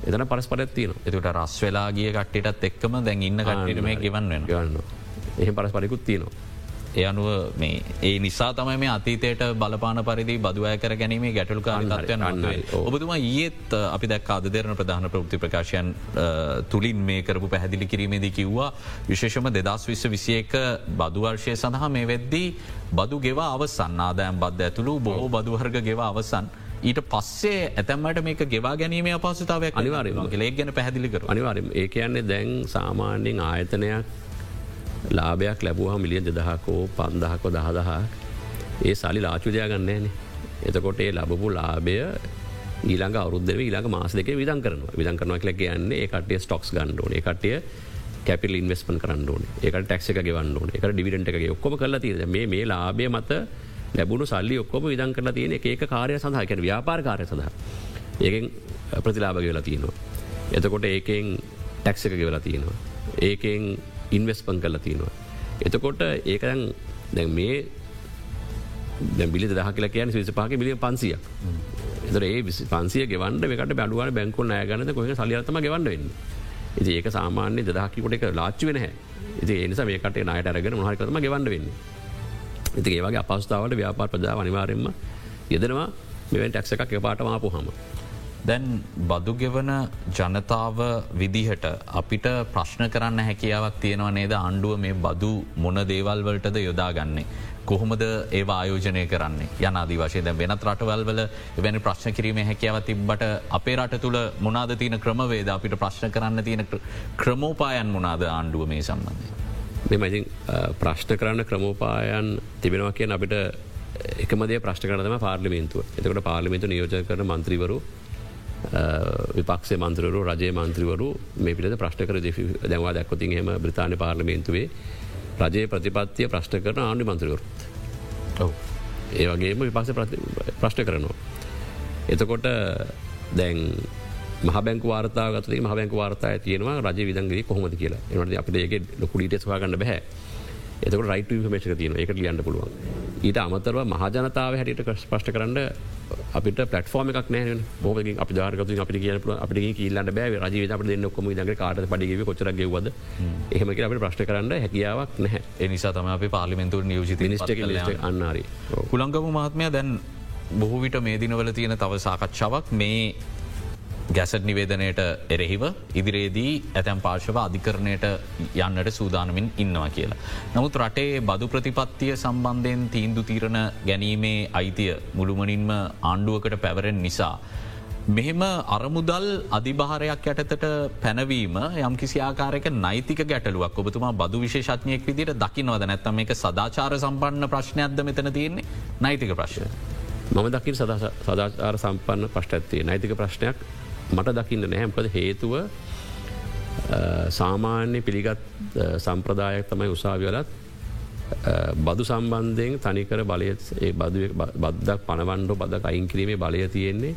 එතන පරස් පලත්තින එතුට රස් වෙලාගිය කට්ටටත් එක්කම දැන් ඉන්න කටට මේ ගෙවන්න ගන්න එහ පරස් පලිකුත් තියනවා. එය අනුව මේ ඒ නිසා තමයි මේ අතීතයට බලපාන පරිදි බදුවය කර ගැනීමේ ගැටලු කාරතත්වයන් අන්නයි ඔබතුමා ඒත් අපි දැක් අද දෙරන ප්‍රධාන ප්‍රෘති ප්‍රකාශයන් තුළින් මේ කරපු පැහැදිලි කිරීමේදී කිව්වා විශේෂම දෙදස් විශ්ව විසියක බදුවර්ශය සඳහා මේ වෙද්දී බදු ගෙවා අවසන් ආදායම් බද්ධ ඇතුළු බොහෝ බදුවර්ග ගෙවා අවසන්. ඊට පස්සේ ඇතැම්මට මේක ගෙවා ගැනීම අපසතාවයක් අනිවාරම ලේ ගැන පැදිලිකර අනිවාරම ඒ කියන්නේ දැන් සාමාන්‍යෙන් ආයතනයක් ලාභයක් ලැබූහ මිලියන් දෙදහකෝ පන්දහකෝ දහදහ ඒ සලි ලාචුදයා ගන්නේන එතකොට ඒ ලබපු ලාභය ඊළඟ අවරුද්ධව ඊළඟ මාස දෙක විදන් කරන විදන් කරනවා කියල කියන්නේ ඒ කටේ ස්ටොක්ස් ගණ්ඩෝන කටිය කැපිල් ඉන්වස්පන් කරන්නඩෝන එක ටක්ක ගවන්නඩෝන එක ඩිවිටට එක ඔක්කොම කල තිය මේ මේ ලාබය මත ලැබුණු සල්ලි ඔක්කොම විදන් කරලා තියෙන එක කාරය සඳහා. කැන ව්‍යාපාර කාරය සඳහ. ඒකෙන් ප්‍රතිලාභ වෙලා තියෙනවා. එතකොට ඒකෙන් ටැක්සක ගෙවලා තියෙනවා. ඒකෙන් ඉන්වස්පන් කරලා තියෙනවා. එතකොට ඒකදැන් දැන් මේ බිලි දහ කියලා කියන විස පාක බිලිය පන්සිය එතර ඒ පන්සිය ගෙවන්ට එකට බැඩුවන බැංකු නෑගනත කොහ සලියතම ගවන්න වෙන්න. ඉති ඒක සාමාන්‍ය දහකිකොට එක ලාච්චි වෙන හැ ඉති එනිසා මේකට නයට අරගෙන මහකරම ගවන්න වෙන්න. ඉති ඒවගේ අපස්ථාවට ව්‍යාපාර ප්‍රජා අනිවාරෙන්ම යෙදෙනවා මෙවන් ටැක්ස එකක් පාට මාපු හම. දැන් බදුගෙවන ජනතාව විදිහට අපිට ප්‍රශ්න කරන්න හැකියාවක් තියෙනවා නේද අණ්ඩුව මේ බදු මොන දේවල් වලටද යොදාගන්නේ. කොහොමද ඒ ආයෝජනය කරන්නේ යනාදී වශය දැ වෙනත් රටවල් වල වැනි ප්‍රශ්න කිරීම හැකියාව තිබ්බට අපේ රට තුළ මොනාද තියන ක්‍රමවේද අපිට ප්‍රශ්න කරන්න තියෙන ක්‍රමෝපායන් මොනාද ආණ්ඩුව මේ සම්බන්ධය. මෙමඉතින් ප්‍රශ්න කරන්න ක්‍රමෝපායන් තිබෙනවා කියෙන් අපිට එකමද ප්‍රශ්න කරනම පාර්ලිමේන්තුව එතකට පාර්ලිමේන්තු නියෝජ කරන මන්ත්‍රීවරු විපක්ෂේ මන්ත්‍රවරු රජය මන්ත්‍රීවරු මේ පිට ප්‍රශ්න කර දැවා. දැක්කොතින් හෙම බ්‍රතාාන පාර්ලිමේන්තුවේ රජයේ ප්‍රතිපත්තිය ප්‍රශ්න කරන ආණ්ඩි මන්ත්‍රවරු ඒ වගේම විපක්ෂ ප්‍රශ්න කරනවා. එතකොට දැන් මහබැංක වාර්තා ගත මහබැංක වාර්තා තියෙනවා රජ විදන්ගේ කොහොමද කියලා. එනට අපට ඒක ලොකුඩීට සවාගන්න බැහැ එතක රයිට මේෂක තියන එක ලියන්න පුළුවන්. ඊට අමතරව මහජනතාව හැට ප්‍රශ්ට කරන්න අපිට පටෆෝර්ම එකක් නෑ. බෝක අපි ධාරගතු අපි කියන අපි කියල්ලට බෑ. රජ අප දෙන්න කොම දගේ කාට පඩිගව කොචරගවද එහෙමක අපට ප්‍රශ්ට කරන්න හැකියාවක් නැහැ. එනිසා තම අපි පාලිමෙන්තුර නියෝජිත නිස්ට අන්නාරී. කුළංගම මහත්මය දැන් බොහෝ විට මේ දිනවල තියෙන තව සාකච්ඡාවක්. මේ ගැසට නිවේදනයට එරෙහිව ඉදිරියේදී ඇතැම් පාර්ශව අධිකරණයට යන්නට සූදානමින් ඉන්නවා කියලා. නමුත් රටේ බදු ප්‍රතිපත්තිය සම්බන්ධයෙන් තීන්දු තීරණ ගැනීමේ අයිතිය මුළුමනින්ම ආණ්ඩුවකට පැවරෙන් නිසා. මෙහෙම අරමුදල් අධිභාරයක් යටතට පැනවීම යම් කිසි ආකාරක නෛතික ගැටලුවක් ඔබතුමා බදු විශේෂඥයෙක් විදිට දකිනවද නැත්තම එක සදාචාර සම්පන්න ප්‍රශ්නයක්ද මෙතන තියෙන්නේ නෛතික ප්‍රශ්ය. මම දකිින් සදාචාර සම්පන්න ප්‍රශ්ටඇත්තේ නෛතික ප්‍රශ්නයක් මට දකින්න නැහැම්කද හේතුව සාමාන්‍ය පිළිගත් සම්ප්‍රදායක් තමයි උසාවියලත් බදු සම්බන්ධයෙන් තනිකර බලය බද්දක් පණවන්ඩෝ බදක් අයින් කිරීමේ බලය තියෙන්නේ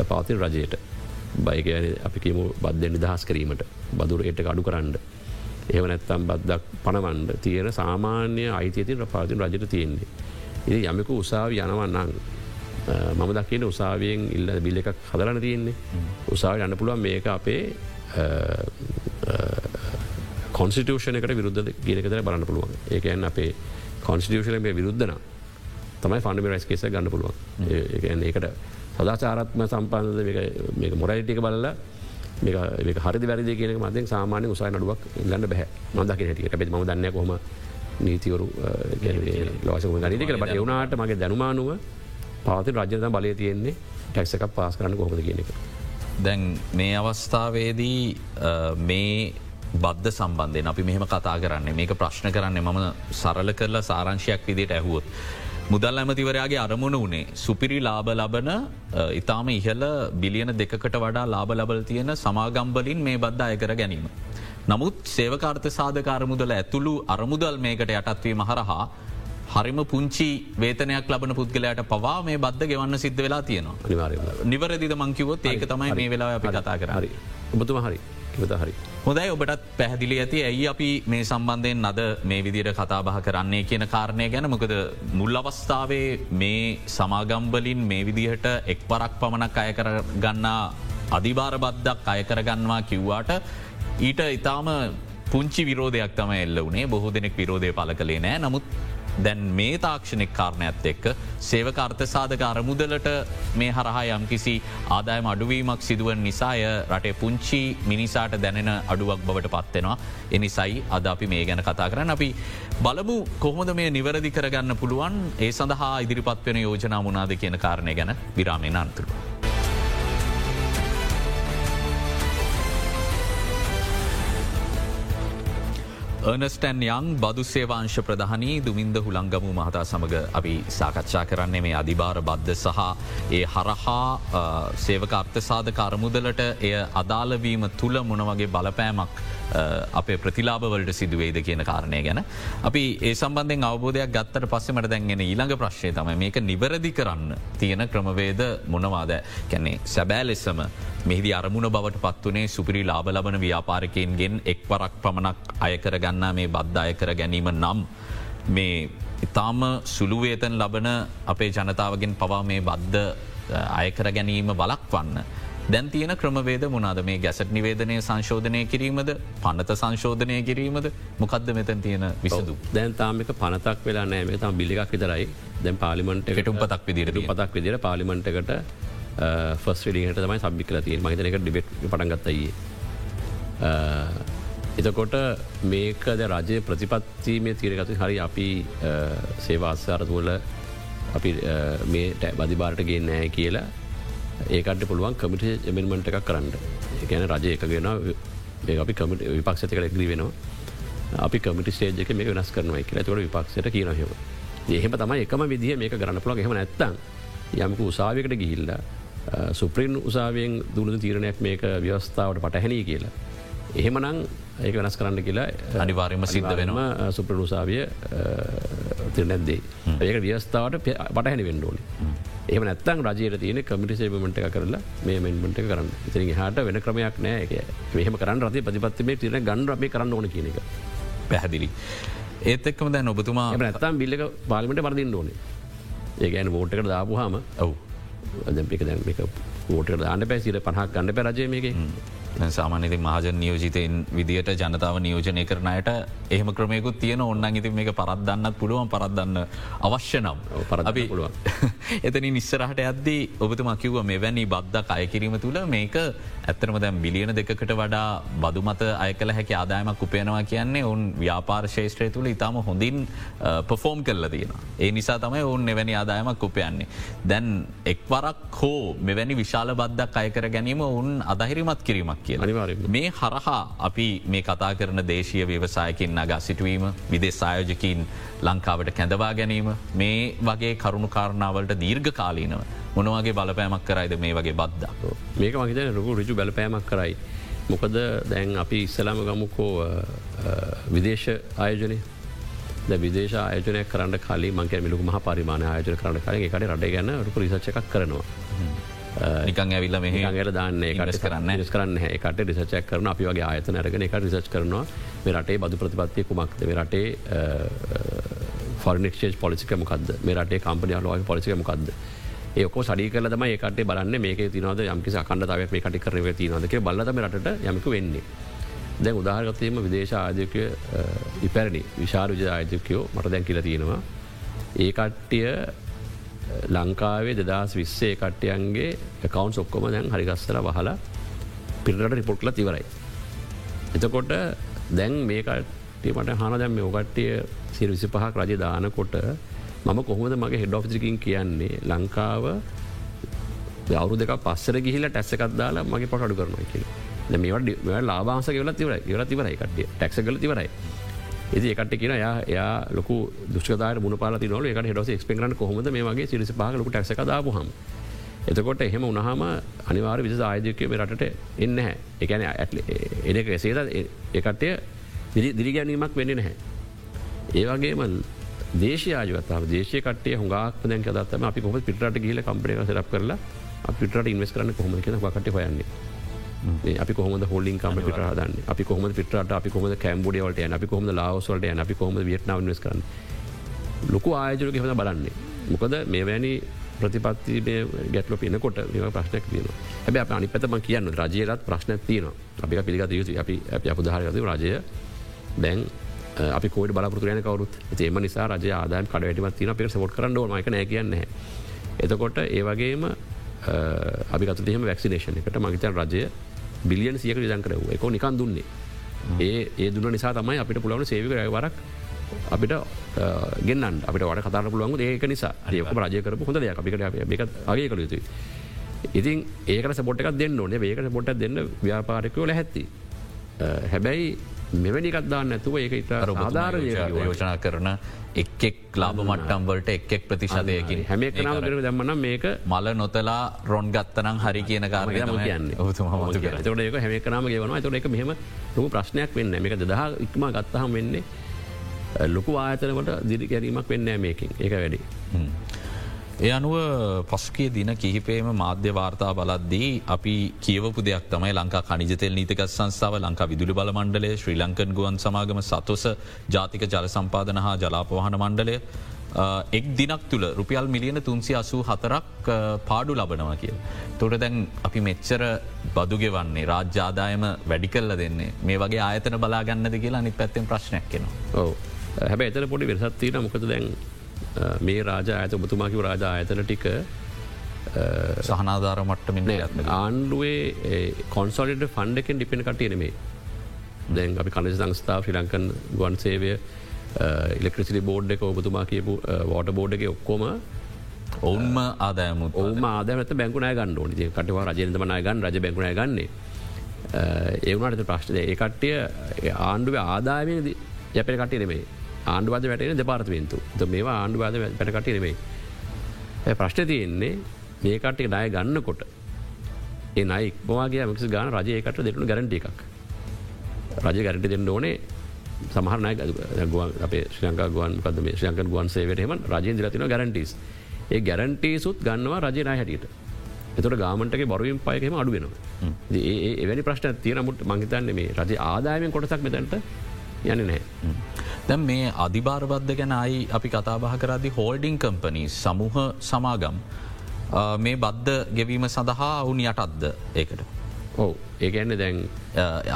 පවතින් රජයට. බයික අපි කියමු බද්ධ නිදහස් කිරීමට බදුරයට අඩු කරන්න. ඒව නැත්තම් බද්දක් පණවන්ඩ තියෙන සාමාන්‍ය අයිතියතින් පාතින් රජට තියෙන්නේ. ඉ යමකු උසාවි යනවන්නන් මම දකින උසාවියෙන් ඉල්ල බිල්ල එකක් හදරන තියෙන්නේ. උසාාව යන්න පුළුවන් මේක අපේ කොන්ස්ටිටෂනකට විරුද්ධ ගනකතර බලන්න පුළුවන්. ඒකන්න අපේ කොන්ස්ටිටෂන මේ විරුද්ධන තමයි ෆන්ඩ රයිස් කේස ගන්න පුළුවන්. ඒකට සදාචාරත්ම සම්පාන්ධ මොරයිටික බලලා මේ හරි වැරදි කියන මදෙන් සාමානය උසයි නඩුවක් ඉල්ලන්න බැහ. නොදක හැටියට බෙත් ම දන්න කොම නීතිවරු ලෝස ගනික බට එවුණට මගේ දැනුමානුව පවති රජත බලය තියෙන්නේ ටැක්ස එකක් පාස් කරන්න කොහොද කියන එක. දැන් මේ අවස්ථාවේදී මේ බද්ධ සම්බන්ධය අපි මෙහම කතා කරන්නේ මේක ප්‍රශ්න කරන්නේ මම සරල කරලා සාරංශයක් විදිට ඇහුවොත්. මුදල් ඇමතිවරයාගේ අරමුණ වනේ සුපිරි ලාබ ලබන ඉතාම ඉහල බිලියන දෙකට වඩා ලාබ ලබල තියෙන සමාගම්බලින් මේ බද්ධ අයකර ගැනීම. නමුත් සේවකාර්ථ සාධකාර මුදල ඇතුළු අරමුදල් මේකට යටත්වීම හරහා හරිම පුංචි වේතනයක් ලබන පුද්ගලයට පවා මේ බද්ධ ගෙවන්න සිද්ධ වෙලා තියෙනවා. නිවරදිද මංකිවොත් ඒක තමයි මේ වෙලා අපි කතා කරහරි ඔබතුම හරි. හරි. හොදයි ඔබටත් පැහදිලි ඇති. ඇයි අපි මේ සම්බන්ධයෙන් නද මේ විදිර කතාබහ කරන්නේ කියන කාරණය ගැන? මොකද මුල් අවස්ථාවේ මේ සමාගම්බලින් මේ විදිහට එක් පරක් පමණක් අය කර ගන්නා අධිභාර බද්ධක් අය කරගන්නවා කිව්වාට ඊට ඉතාම පුංචි විරෝධයක් තම එල්ල වනේ බොහෝ දෙනෙක් විරෝධය පල කළේ නෑ. නමුත් දැන් මේ තාක්ෂණෙක් කාරණයක්ත් එක්ක සේවකර්ථ සාධක අරමුදලට මේ හරහා යම්කිසි ආදායම අඩුවීමක් සිදුවන් නිසාය රටේ පුංචි මිනිසාට දැනෙන අඩුවක් බවට පත්වෙනවා. එනිසයි අද අපි මේ ගැන කතා කරන්න අපි බලමු කොහොමද මේ නිවැරදි කරගන්න පුළුවන් ඒ සඳහා ඉදිරිපත් වෙන යෝජනා මුණනාද කියන කාරණය ගැන විරාමෙන් අන්තුරුව. ඒනස්ටන් යං බදු සේවාංශ ප්‍රධානී දුමින්ද හුළංගමු මහතා සමඟ අපි සාකච්ඡා කරන්නේ මේ අධිභාර බද්ධ සහ ඒ හරහා සේවකර්ථ සාධ කරමුදලට එය අදාළවීම තුළ මොනවගේ බලපෑමක් අපේ ප්‍රතිලාබවලට සිදුවේද කියන කාරණය ගැන. අපි ඒ සම්බන්ධෙන් අවබෝධයක් ගත්තට පස්සෙමට දැන්ගෙන ඊළඟ ප්‍රශ්ය තම මේක නිවැරදි කරන්න තියෙන ක්‍රමවේද මොනවාද? කැන්නේ සැබෑ ලෙස්සම මෙහිදි අරමුණ බවට පත්වනේ සුපිරි ලාබ ලබන ව්‍යාපාරකයන්ගෙන් එක්වරක් පමණක් අයකරගන්නා මේ බද්ධ අයකර ගැනීම නම් මේ ඉතාම සුළුවේතන් ලබන අපේ ජනතාවගෙන් පවා මේ බද්ධ අයකර ගැනීම බලක් වන්න. දැන් තියෙන ක්‍රමවේද මොනාද මේ ගැසට නිවේදනය සංශෝධනය කිරීමද? පනත සංශෝධනය කිරීමද? මොකක්ද මෙතැන් තියෙන විසදු. දැන් තාමික පනතක් වෙලා නෑම තම බිලික් විතරයි. දැන් පාලිමට එකටුම් පතක් විදිර පතක් විදිර පාලිමටකට ෆස් ඩිට තමයි සබි කල තිය මහිතන එක ඩිබෙට් පටන්ගත්තයි. එතකොට මේකද රජය ප්‍රතිපත්තිීමේ තීරගතු හරි අපි සේවාස්සාරතුවල අපි මේ බදිබාරට ගේ නෑ කියලා ඒකට පුළුවන් කමිට එමෙන්මට එකක් කරන්න. ගැන රජය එකගෙන අපි කමිට විපක්ෂත කළ එක්ග්‍රී වෙනවා. අපි කමිට ේජක මේ වෙනස් කරනවා කියලා. තුොට විපක්ෂට කියනහෙව එහෙම. තමයි එකම විදිහ මේක කරන්න පුළ හෙම නැත්තන් යමක උසාවිකට ගිහිල්ලා සුප්‍රීන් උසාාවයෙන් දුළු තීරණයක් මේක ව්‍යවස්ථාවට පටහැනී කියලා. එහෙමනං ඒක වෙනස් කරන්න කියලා අනිවාර්යම සිද්ධ වෙනවා. සුප්‍රනුසාවිය තිරනැද්දේ ඒක ව්‍යස්ථාවට පටහැනි වෙන්ඩෝනි. එහම නැත්තන් රජයට තියෙන කමිටිසේබමට එක කරලා මේ මෙන්මට කරන්න. ඉතින් හට වෙන ක්‍රමයක් නෑ. එක මෙහම කරන්න රති ප්‍රතිපත්තිමේ තින ගන්න අපේ කරන්න ඕන කියන එක. පැහැදිලි. ඒත් එක්කම දැන් ඔබතුමා නැත්තම් බිල්ල පාලිමට පරදින්න ඕනේ. ඒගැන වෝට්කට දාපු හම ඔවු. අදපික දැන් එක ෝට දාන්න පැසිට පහක් ගන්න පැරජය මේක සාමානති මහජන නියෝජිතයෙන් විදිට ජනතාව නියෝජනය කරනයට එහම ක්‍රමයකුත් තියෙන ඔන්න ඉති මේක පරත්දන්නත් පුළුවන් පරත්දන්න අවශ්‍ය නම් පරදි පුළුවන් [laughs] එතනි නිස්සරහට ඇද්දී ඔබතුමා කිව්ව මෙවැනි බද්ධ අයකිරීම තුළ මේක ඇත්තරම දැම් බිලියන දෙකට වඩා බදු මත අය කළ හැකි ආදායමක් උපයනවා කියන්නේ ඔවන් ව්‍යාපාර ශේෂත්‍රය තුළ ඉතාම හොඳින් පෆෝම් කරල තියෙන. ඒ නිසා තමයි ඔවුන් එවැනි ආදායමක් උපයන්නේ. දැන් එක්වරක් හෝ මෙවැනි විශාල බද්ධක් අයකර ගැනීම ඔවුන් අදහිරිමත් කිරීමක් අනිවාර මේ හරහා අපි මේ කතා කරන දේශය ව්‍යවසායකින් නගා සිටුවීම විදේ සායෝජකින් ලංකාවට කැඳවා ගැනීම මේ වගේ කරුණු කාරණාවලට දීර්ඝ කාලීනව මොනවගේ බලපෑමක් කරයිද මේ වගේ බද්ධ මේක මහිත රුකු රිජු බලපෑමක් කරයි. මොකද දැන් අපි ඉස්සලාම ගමුකෝ විදේශ ආයෝජනය. විදේශ ආයෝජනය කරන්න කලින් මංක මිලු මහ පරිමාණ ආයෝජන කරන්න කලින් එකට රට ගැන රුපු රිසච්ච එකක් කරනවා. නිකන් ඇවිල්ල මෙහ ගට දාන්න කට කරන්න. ස් කරන්න එකට රිසචක් කරන අපි වගේ ආයත නරගෙන එක රිසච් කරනවා මේ රටේ බදු ප්‍රතිපත්තිය කුමක්ද? මේ රටේ ෆර්නික්ෂේ් පොලිසික මොකක්ද මේ රටේ කම්පනයාල වගේ පොලිසික මොකක්ද ඒක සඩි කල තම ඒකට බලන්න මේක තිනවද යම්කි කණ්ඩතාවක් මේ කටි කරනව තිනවදක බලතම රට යමක වෙන්නේ. දැන් උදාහරගතයම විදේශ ආයකය ඉපැරණි විශාර විජ ආයතකයෝ මට දැන් කියල තියෙනවා. ඒ කට්ටිය ලංකාවේ දෙදස් විස්සේ කට්ටයන්ගේ කවන්ස් ඔක්කොම දැන් හරිගස්සර වහලා පිටට රිපොට්ල තිවරයි. එතකොට දැන් මේකටමට හන දැම් මේ ඕකට්ටිය සිර විසි පහක් රජ දානකොට මම කොහොමද මගේ හෙඩ් ඔෆිසිකින් කියන්නේ? ලංකාව අවරු දෙක පස්සර ගිහිල ටැස්සකත් දාලා මගේ පොටඩු කරනවා කියල. මේවට ලාබාස කියල තිවර ගල තිවරයි කටිය ටක්ස කල තිවරයි ඒති එකට කියන යා යා ලොකු දුෂ්කදාර මුණ පාල නොල එක හෙඩස එක්ස්පෙක්රන කොහොමද මේ වගේ සිරිසි පහලක ටක්ස දාපුහම එතකොට එහෙම උනහම අනිවාර විස ආයදකය රට එන්න හැ එකන ඇ එනක එසේද එකටය දිරිගැනීමක් වෙන්න නැහැ. ඒවගේම දේශයාජවතාව දේශය කටේ හොඟක් දැන් දත්තම අපි කොම පිටට ගිල කම්පනය සරක් කරලා අපිට ඉන්වස් කරන්න කොහොම කියෙන කට හොයන්නේ. අපි කොහම හොලින් කම පිට හදන්න? අපි කොහම පිට අපි කොම කැම්බඩියවලට අපි කොහම ලාවස්වලට අපි කොම වියට්නාව වෙස් කරන්න? ලොකු ආයජරක හද බලන්නේ. මොකද මේවැනි ප්‍රතිපත්ති ගැටල පිනකොට මේ ප්‍රශ්නයක් තියන හැබ අප අනි පැතම කියන්න රජයලත් ප්‍රශ්න තියන අපි පිළිගත යුතු අපි අප අප දාහරගත රජය දැන් අපි කෝඩ බලපුරතුරයන කවරුත්? ඒම නිසා රජ ආදායම් කඩ වැටිමත් තින පෙර සපොට් කරන්න ඕමයික නෑ කියන්න එතකොට ඒ වගේම අපි ගතම වැක්සිනේෂන එකට මගතන් රජය බිලියන් සියක විදන් කරව එක නිකන් දුන්නේ. ඒ ඒ දුන්න නිසා තමයි අපිට පුළවන සේවික වරක් අපිට ගෙන්න්න අපිට වට කතර පුළුවන් ඒක නිසා. ඒක රජය කරපු හොඳ දෙයක්. අපිට එක අගේ කළ යුතුයි. ඉතින් ඒකට සපොට් එකක් දෙන්න ඕනේ. ඒකට පොට්ට දෙන්න ව්‍යාපාරකයෝ ලැහැත්ති. හැබැයි මෙවැනිකත් දාන්න ඇතුව ඒක ඉට ආධාර යෝජනා කරන එක්ෙක් ලාබ මට්ටම්වලට එක්ෙක් ප්‍රතිශදයකින් හැම දම්මන මේක මල නොතලා රොන් ගත්තනම් හරි කියන කාරය කියන්න. තොට ඒක හැම කනම ගෙවනවා. තොට එක මෙහම ලොක ප්‍රශ්නයක් වෙන්න මේක දහ ඉක්ම ගත්තහම් වෙන්නේ ලොකු ආයතනකට දිරි කැරීමක් වෙන්න මේකින්. ඒක වැඩි. ඒ අනුව පස්කේ දින කිහිපේම මාධ්‍ය වාර්තා බලද්දී අපි කියවපු දෙයක් තමයි ලංකා කනිජතෙල් නීතික සංස්ථාව ලංකා විදුලි බල මණ්ඩලේ ශ්‍රී ලංකන් ගුවන් සමාගම සතොස ජාතික ජල සම්පාදන හා ජලාපවාහන මණ්ඩලය එක් දිනක් තුළ රුපියල් මිලියන තුන්සි අසූ හතරක් පාඩු ලබනවා කිය. තොට දැන් අපි මෙච්චර බදුගෙවන්නේ රාජ්‍යාදායම වැඩි කල්ල දෙන්නේ මේ වගේ ආයතන බලාගන්නද කියලා නි පැත්තෙන් ප්‍රශ්නයක් කෙනවා. හැබැ එතන පොඩි වෙසත්තිීන මොකද දැන් මේ රාජ ඇත ඔබතුමාකිව රාජ ආයතන ටික සහනාධාර මට්ටමින් ආණ්ඩුවේ කොන්සොලිට ෆන්ඩකෙන් ඩිපෙන කටයනෙමේ දැන් අපි කණජ සංස්ථාව ශ්‍රී ලංකන් ගුවන් සේවය ඉලෙක්ට්‍රසිලි බෝඩ් එක ඔබතුමා කියපු වෝට බෝඩ් එක ඔක්කොම ඔවුන්ම ආදායම ඔවම ආදමත බැංකුණ ගන්න ට කටවා රජනතමනය ගන්න රජ බැංකුණ ගන්නේ. ඒවනට ප්‍රශ්නය ඒ කට්ටිය ආණ්ඩුව ආදායමය යැපෙන කටේ නෙමේ ආණ්ඩුවද වැටෙන දෙපාර්තමේන්තු. ද මේවා ආණ්ඩුවාද පැටකට නෙවෙයි. ප්‍රශ්න තියෙන්නේ මේකටේ ණය ගන්නකොට ඒ නයි ඉක්මවාගේ මක්ස ගාන රජයකට දෙටුණු ගැරට එකක්. රජ ගැරටි දෙන්න ඕනේ සමහරනය අපේ ශ්‍රංකා ගුවන් පද මේ ශ්‍රංක ගුවන් සේවටම රජය දිලතින ගැරන්ටිස් ඒ ගැරන්ටේසුත් ගන්නවා රජනය හැටියට. එතුට ගාමන්ටගේ බොරුවම් පයකම අඩුවෙනවා ඒ එවැනි ප්‍රශ්න තියනමුට මංහිතන්නේ මේ රජ ආදායමෙන් කොටසක් මෙතැන්ට යන්න නෑ. දැම් මේ අධිභාරබද්ධ ගැන අයි අපි කතාබහ කරදි හෝල්ඩිං කම්පනී සමූහ සමාගම් මේ බද්ධ ගෙවීම සඳහා ඔවුන් යටත්ද ඒකට. ඔව ඒගැන්න දැන්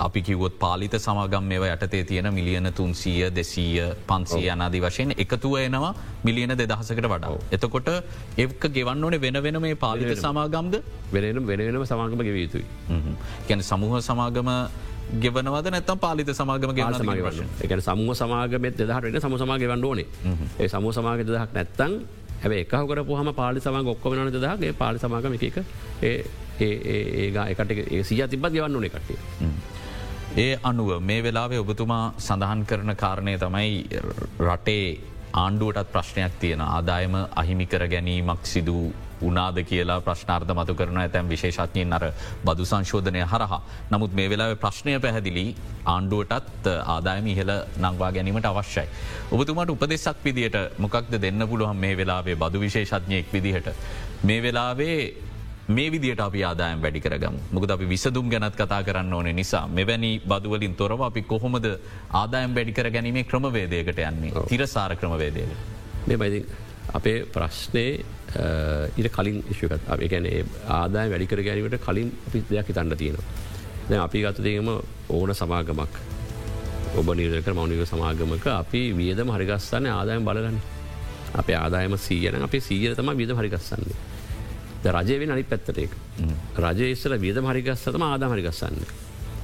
අපි කිවොත් පාලිත සමාගම් මෙව යටතේ තියෙන මිලියන තුන්සීය දෙසීය පන්සී යනාදී වශයෙන් එකතුව එනවා මිලියන දෙදහසකට වඩා. එතකොට එක් ගෙවන්න ඕනේ වෙන වෙන මේ පාලිත සමාගම්ද වෙනම වෙනම සමාගම ගෙව යුතුයි. ගැන සමූහ සමාගම ගෙවනවද නැත්තම් පාලිත සමාගම සමාගවශ එක සමුව සමාගමත් දෙදහට සම සමාගවන්න ඕනේ. ඒ සමූ සමාග දෙදහක් නැත්තං හැබ එකහකර පහම පාලි සමා ඔක්කොමන දෙදහගේ පාලි සමාගම එක ඒ ඒගා එකට සිය තිබත් ගවන්න ඕනේ කටේ. ඒ අනුව මේ වෙලාවේ ඔබතුමා සඳහන් කරන කාරණය තමයි රටේ ආණ්ඩුවටත් ප්‍රශ්නයක් තියෙන ආදායම අහිමිකර ගැනීමක් සිදු උනාද කියලා ප්‍රශ්නාර්ථ මතු කරන ඇතැම් විශේෂඥයෙන් අර බදු සංශෝධනය හරහා. නමුත් මේ වෙලාව ප්‍රශ්නය පැහැදිලි ආණ්ඩුවටත් ආදායම ඉහල නංවා ගැනීමට අවශ්‍යයි. ඔබතුමට උපදෙසක් විදියට මොකක්ද දෙන්න පුළුවන් මේ වෙලාවේ බදු විශේෂඥයෙක් විදිහට. මේ වෙලාවේ මේ විදිට අපි ආදායම් වැඩි කරගම මුකද අපි විසදුම් ගැනත් කතා කරන්න ඕන නිසා මෙවැනි බදුවලින් තොරව අපි කොහොමද ආදායම් වැඩිකර ගැනීමේ ක්‍රමවේදයකට යන්නේ තිරසාර ක්‍රමවේදයට. මේ බයිදි අපේ ප්‍රශ්නය ඉට කලින් ඉශකත් අප ගැන ආදාය වැඩිකර ගැනීමට කලින් අපි දෙයක් හිතන්න තියෙනවා. දැ අපි ගතදීම ඕන සමාගමක් ඔබ නිරක මෞනික සමාගමක අපි වියදම හරිගස්සන්න ආදායම් බලගන්න. අප ආදායම සීයන අපේ සීය තම වියද හරිගස්සන්නේ. රජය වෙන අනි පැත්තටේක. රජය ඉස්සල වියද හරිගස්සතම ආදාම හරිගස්සන්න.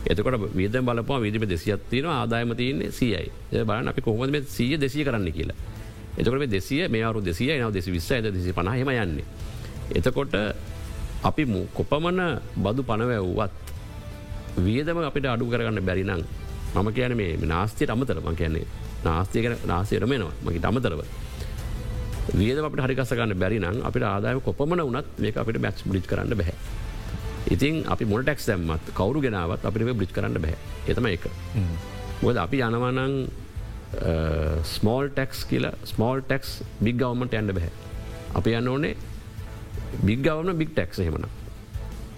එතකොට වියද බලපා විදිම දෙසියත්තින ආදායම තියන්නේ සියයි බලන්න අපි කොහොම සිය දෙසිය කරන්න කියලා. එතකොට දෙසිය මේ අරු දෙසිය නව දෙසි විස්ස ඇද දෙසි පනහම යන්නේ. එතකොට අපි කොපමන බදු පනවැව්වත් වියදම අපිට අඩු කරගන්න බැරිනං මම කියන මේ නාස්තියට අමතර ම කියන්නේ නාස්තිය කන නාසයරමෙනවා මගේ අමතරව. වියද අපට හරිකසගන්න බැරිනම් අපිට ආදාය කොපමන වනත් මේ අපිට මැක්ස් බ්ලිච් කරන්න බැහැ. ඉතින් අපි මොල් ටක්ස් දැම්මත් කවරු ගෙනාවත් අපිට බ්ලිච් කරන්න බැහැ එතම එක. මොද අපි යනවනං ස්මෝල් ටෙක්ස් කියල ස්මෝල් ටෙක්ස් බික් ගවමට ඇන්ඩ බැහැ. අප යන්න ඕනේ බික් ගවන බික් ටෙක්ස් හෙමන.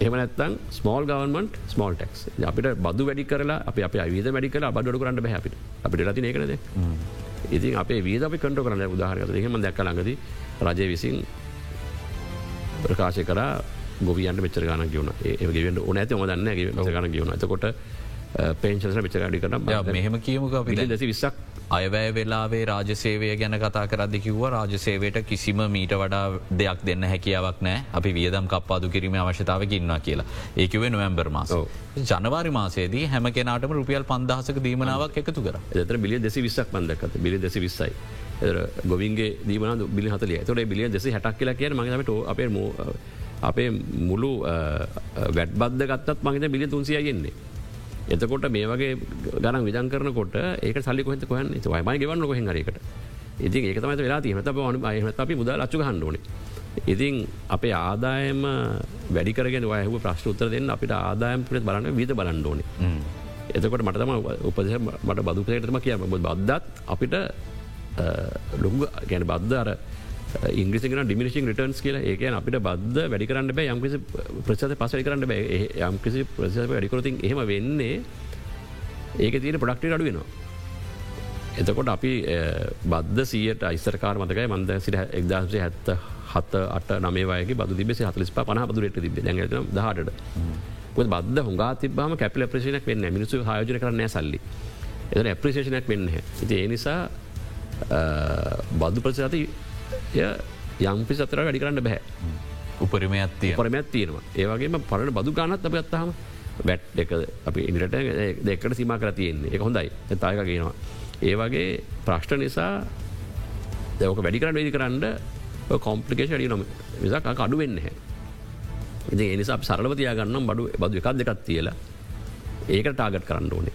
එම නැත්තන් ස්මෝල් ගවන්මට ස්මෝල් ටෙක්ස් අපිට බදු වැඩි කරලා අප අප විද වැඩි කලා බඩු කරන්න බැහැපිට අපිට ලති ඒකනද. ඉතින් අපේ වීද අපි කටු කරන්න උදාහරගත හෙම දැක්ක ළඟද රජය විසින් ප්‍රකාශය කර ගොවියන්ට මෙචර ගන ගවන ඒගෙන්ට ඕන ම දන්න ගන ගවන එතකොට පේංශන විච අඩි කරන මෙහෙම කියමුක අපි පිලි දෙසි විස්සක්. අයවැය වෙලාවේ රාජසේවය ගැන කතා කරදදි කිව්ව රාජසේවයට කිසිම මීට වඩා දෙයක් දෙන්න හැකියාවක් නෑ අපි වියදම් කප්පාදු කිරීම අවශ්‍යතාව ඉන්නවා කියලා. ඒකිවේ නොවැම්බර් මාස. ජනවාරි මාසේදී හැම කෙනටම රුපියල් පන්දහසක දීමනාවක් එකතු කර. එතර බිලිය දෙසි විස්සක් පන්දකත බිලි දෙසි විස්සයි. ගොවින්ගේ දීමන බිලි හතලිය තොට බිලිය දෙසි හැටක් කියලා කියන මගමට අපේ අපේ මුළු වැඩ බද්ධ ගත්තත් මහිත බිලි තුන්සිය යෙන්නේ එතකොට මේ වගේ ගන විදන් කරනකොට ඒක සල්ලි කොහත කොහන්න? වයිමයි ගවන්න කොහෙහරකට ඉතින් ඒක තමයි වෙලා තිීමත න අයහත අපි මුදල් අච්චු හන්ඩුවන ඉතින් අපේ ආදායම වැඩිකරගෙන වයහ ප්‍රශ්න උත්තර දෙන්න අපිට ආදායම් පිට බලන්න විද බලන්ඩෝනේ එතකොට මටතම උපද මට බදුපයටම කිය බද්දත් අපිට ලොග ගැන බද්ධ අර ඉංග්‍රිසිගෙන ඩිමිනිින් රිටර්න්ස් කියල. ඒක අපිට බද්ධ වැඩි කරන්න බෑ යම්කිසි ප්‍රසත පසලි කරන්න බෑ. යම්කිසි ප්‍රස වැඩිකරති එහෙම වෙන්නේ ඒක තියෙන පොඩක්ට අඩුවෙනවා. එතකොට අපි බද්ධ සියට අයිස්තරකාර මතකයි මන්ද සිට එක්දසේ හැත්ත හත අට නමේවයගේ බදු තිබෙ හතලිස් පන බදුරට තිබ දැ දහට බද්ධ හුඟා තිබම කැපිල ප්‍රේෂනක් වෙන්න මිනිසු හයෝජන කරන්න සල්ලි. එත ඇප්‍රේෂණයක් වෙන්න ඉති ඒ නිසා බදු ප්‍රසාති යම්පි සතර වැඩි කරන්න බැහැ. උපරිමයක් තිය පරමයක් තියෙනවා. ඒවගේම පරණ බදු ගානත් අප අත්තහම බැට් එක අපි ඉනිට දෙකට සීම කර තියෙන්නේ. එක හොඳයි. තායක කියනවා ඒ වගේ ප්‍රශ්ට නිසා දැවක වැඩි කරන්න වැඩි කරන්න කොම්පලිකේෂ ඩි නොම විසක් අඩු වෙන්න හැ ඉති එනිසා සරලවතියාගන්න බඩු බදු එකක් දෙකත් තියලා ඒක ටාගට කරන්න ඕනේ.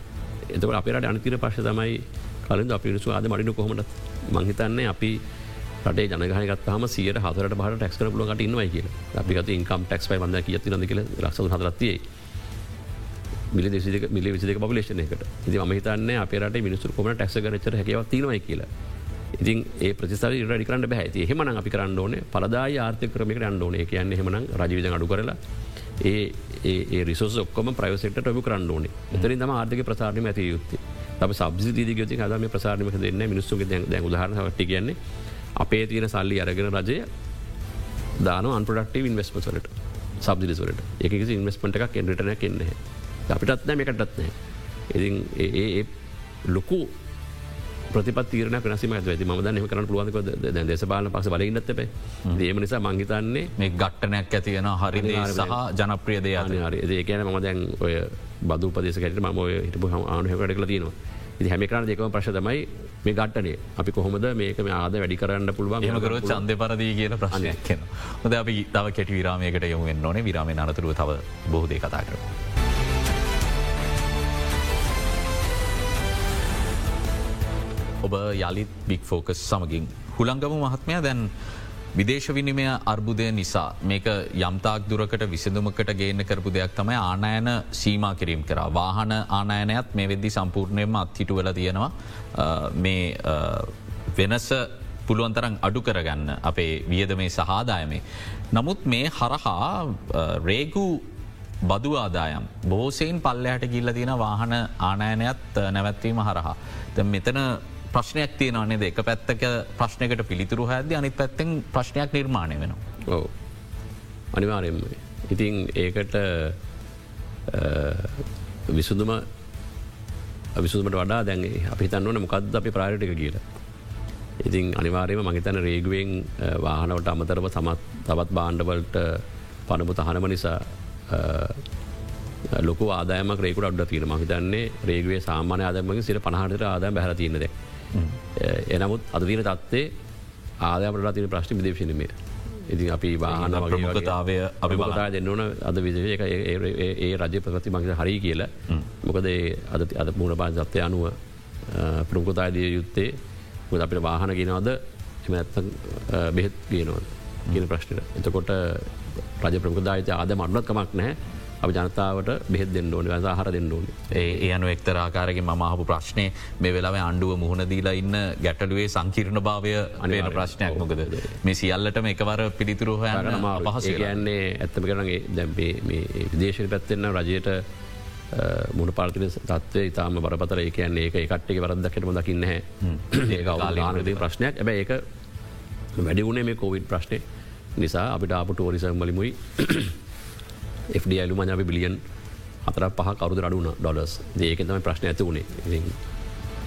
එතකට අපිට අනතිර පශ තමයි කලින් අපිනිසු ආද මඩිනු කොහොමට මංහිතන්නේ අපි රට ජනගහනගත්හම සියට හතරට බට ටක්ස් ලට ඉන්නවයි කිය අපිගත ඉන්කම් ටක්ස් පයි වන්න කියති නද කියල රක්ස හතරත්තියේ මිලි දෙසික මිලි විසික පපලේෂන එකට ඉති මහිතන්න අපේරට මිනිස්සු කොම ටක්ස කරචර හැකව තිනවයි කියලා. ඉතින් ඒ ප්‍රතිස්තර රඩි කරන්න බැහති හෙමන අපි කරන්න ඕන පලදායි ආර්ථය කරමික අන්ඩෝන එක යන්න හෙමන රජවිද අඩු කරලා ඒ ඒ රිසෝස් ඔක්කොම ප්‍රයිවසෙක්ට ටොබි කරන්න ඕනේ. එතරින් තම ආර්ථක ප්‍රසාරණය ඇති යුත්තේ. ත සබ්සි ති හදම ප්‍රසාරණයක දෙන්න මිනිස්සුගේ දැ උදාහරන ට කියන්නේ අපේ තියෙන සල්ලි අරගෙන රජය දාන අන්පඩක්ටව ඉන්වස්මසලට සබදිලිසලට එක ඉන්වස්මට එකක් එන්නටන කෙන්න අපිටත් නෑ එකටත්නෑ ඉති ඒ ලොකු ප්‍රතිපත් තීරන නසිම ඇති ම දන්න කරන පුළුවන්ක දෙසපාල පස බලන්නත්තපේ ඒම නිසා මංහිතන්නේ මේ ගට්ටනයක් ඇතියෙන හරි සහ ජනප්‍රිය දයාන හරි ඒ කියන ම දැන් ඔය බදු පදේශකට ම හිටපු ආනුහකට කල තියනවා ඉති හැම කරන දෙකම ප්‍රශතමයි මේ ගට්ටනේ අපි කොහොමද මේක ආද වැඩි කරන්න පුළුවන්? හමකර චන්ද පරදී කියන ප්‍රශ්නයක් කියන හොද අපි තව කෙටි විරාමයකට යොමුෙන් ඕනේ. විරාමය අනතුරුව තව බොහෝදේ කතා කර. ඔබ යළිත් බික් ෆෝකස් සමගින් හුළංගම මහත්මය. දැන් විදේශ විනිමය අර්බුදය නිසා මේක යම්තාක් දුරකට විසඳුමකට ගේන්න කරපු දෙයක් තමයි ආනයන සීම කිරීම් කර. වාහන ආනයනයත් මේ වෙද්දි සම්පූර්ණයම අත්හිටු වෙල තියෙනවා මේ වෙනස පුළුවන්තරන් අඩු කරගන්න අපේ වියද මේ සහාදායමේ. නමුත් මේ හරහා රේගු බදු ආදායම් බෝසයෙන් පල්ලයට ගිල්ල තියෙන වාහන ආනයනයත් නැවැත්වීම හරහා. මෙතන ප්‍රශ්නයක් තියනවන්නේ එක පැත්තක ප්‍රශ්නයකට පිළිතුරු හැද අනිත් පැත්තෙන් ප්‍රශ්නයක් නිර්මාණය වෙන. ඕ අනිවාරෙන්ම ඉතින් ඒකට විසුදුම විසුදුමට වඩා දැන්ගේ අපි තන්නවන මොකක්ද අපි ප්‍රායටික කියලා. ඉතින් අනිවාරයම මහිතන රේගුවෙන් වාහනවට අමතරව සමත් තවත් බාණ්ඩවලට පණපු තහනම නිසා ලොක ආදායම රේකට අඩ තියෙන මහිතන්නේ රේගුවේ සාමානය ආදමගේ සිට පහට ආදාය බැහර තියනද එනමුත් අද දීන තත්වේ ආදයමට තින ප්‍රශ්ි විදේශනමය ඉතින් අපි වාහන ප්‍රමුඛතාවය අභිමතා දෙන්නවන අද විදේ ඒ රජ ප්‍රති මංස හරි කියලා. මොකද අද අද මුණ බාන් සත්වය අනුව ප්‍රමුඛතායදය යුත්තේ මුද අපිට වාහන ගෙනවාද? එම ඇත්තන් බෙහෙත් ගේනවද? ගෙන ප්‍රශ්නයට එතකොට රජ ප්‍රමුඛදායත ආද මන්නත්කමක් නැහැ අප ජනතාවට බෙහෙත් දෙන්න ඕන සාහර දෙන්න ඕන. ඒ අනු එක්තරාකාරගේ මහපු ප්‍රශ්නය මේ වෙලාව අන්ඩුව මුහුණදීලා ඉන්න ගැටලුවේ සංකීර්ණ භාවය අනවන ප්‍රශ්නයක් මොකද? මේ සියල්ලටම එකවර පිළිතුරහ පහස කියන්නේ ඇත්තම කරනගේ දැම්පේ මේ විදේශය පැත්තෙන්න්න රජයට මුණ පාර්තින තත්වය ඉතාම බරපතර ඒ කියන්නේ ඒක එකට්ටේ වරදක්කටම දකින්න ඒ ප්‍රශ්නයක්. ඇබ ඒක වැඩි වුණේ මේ කෝවිඩ් ප්‍රශ්නය නිසා අපිට අප ටෝරිසම් මලිමුයි FD අලු මඥාපි බිලියන් හතර පහ කරුද අඩුන ඩොලස් ඒක තම ප්‍රශ්න ඇති වුණේ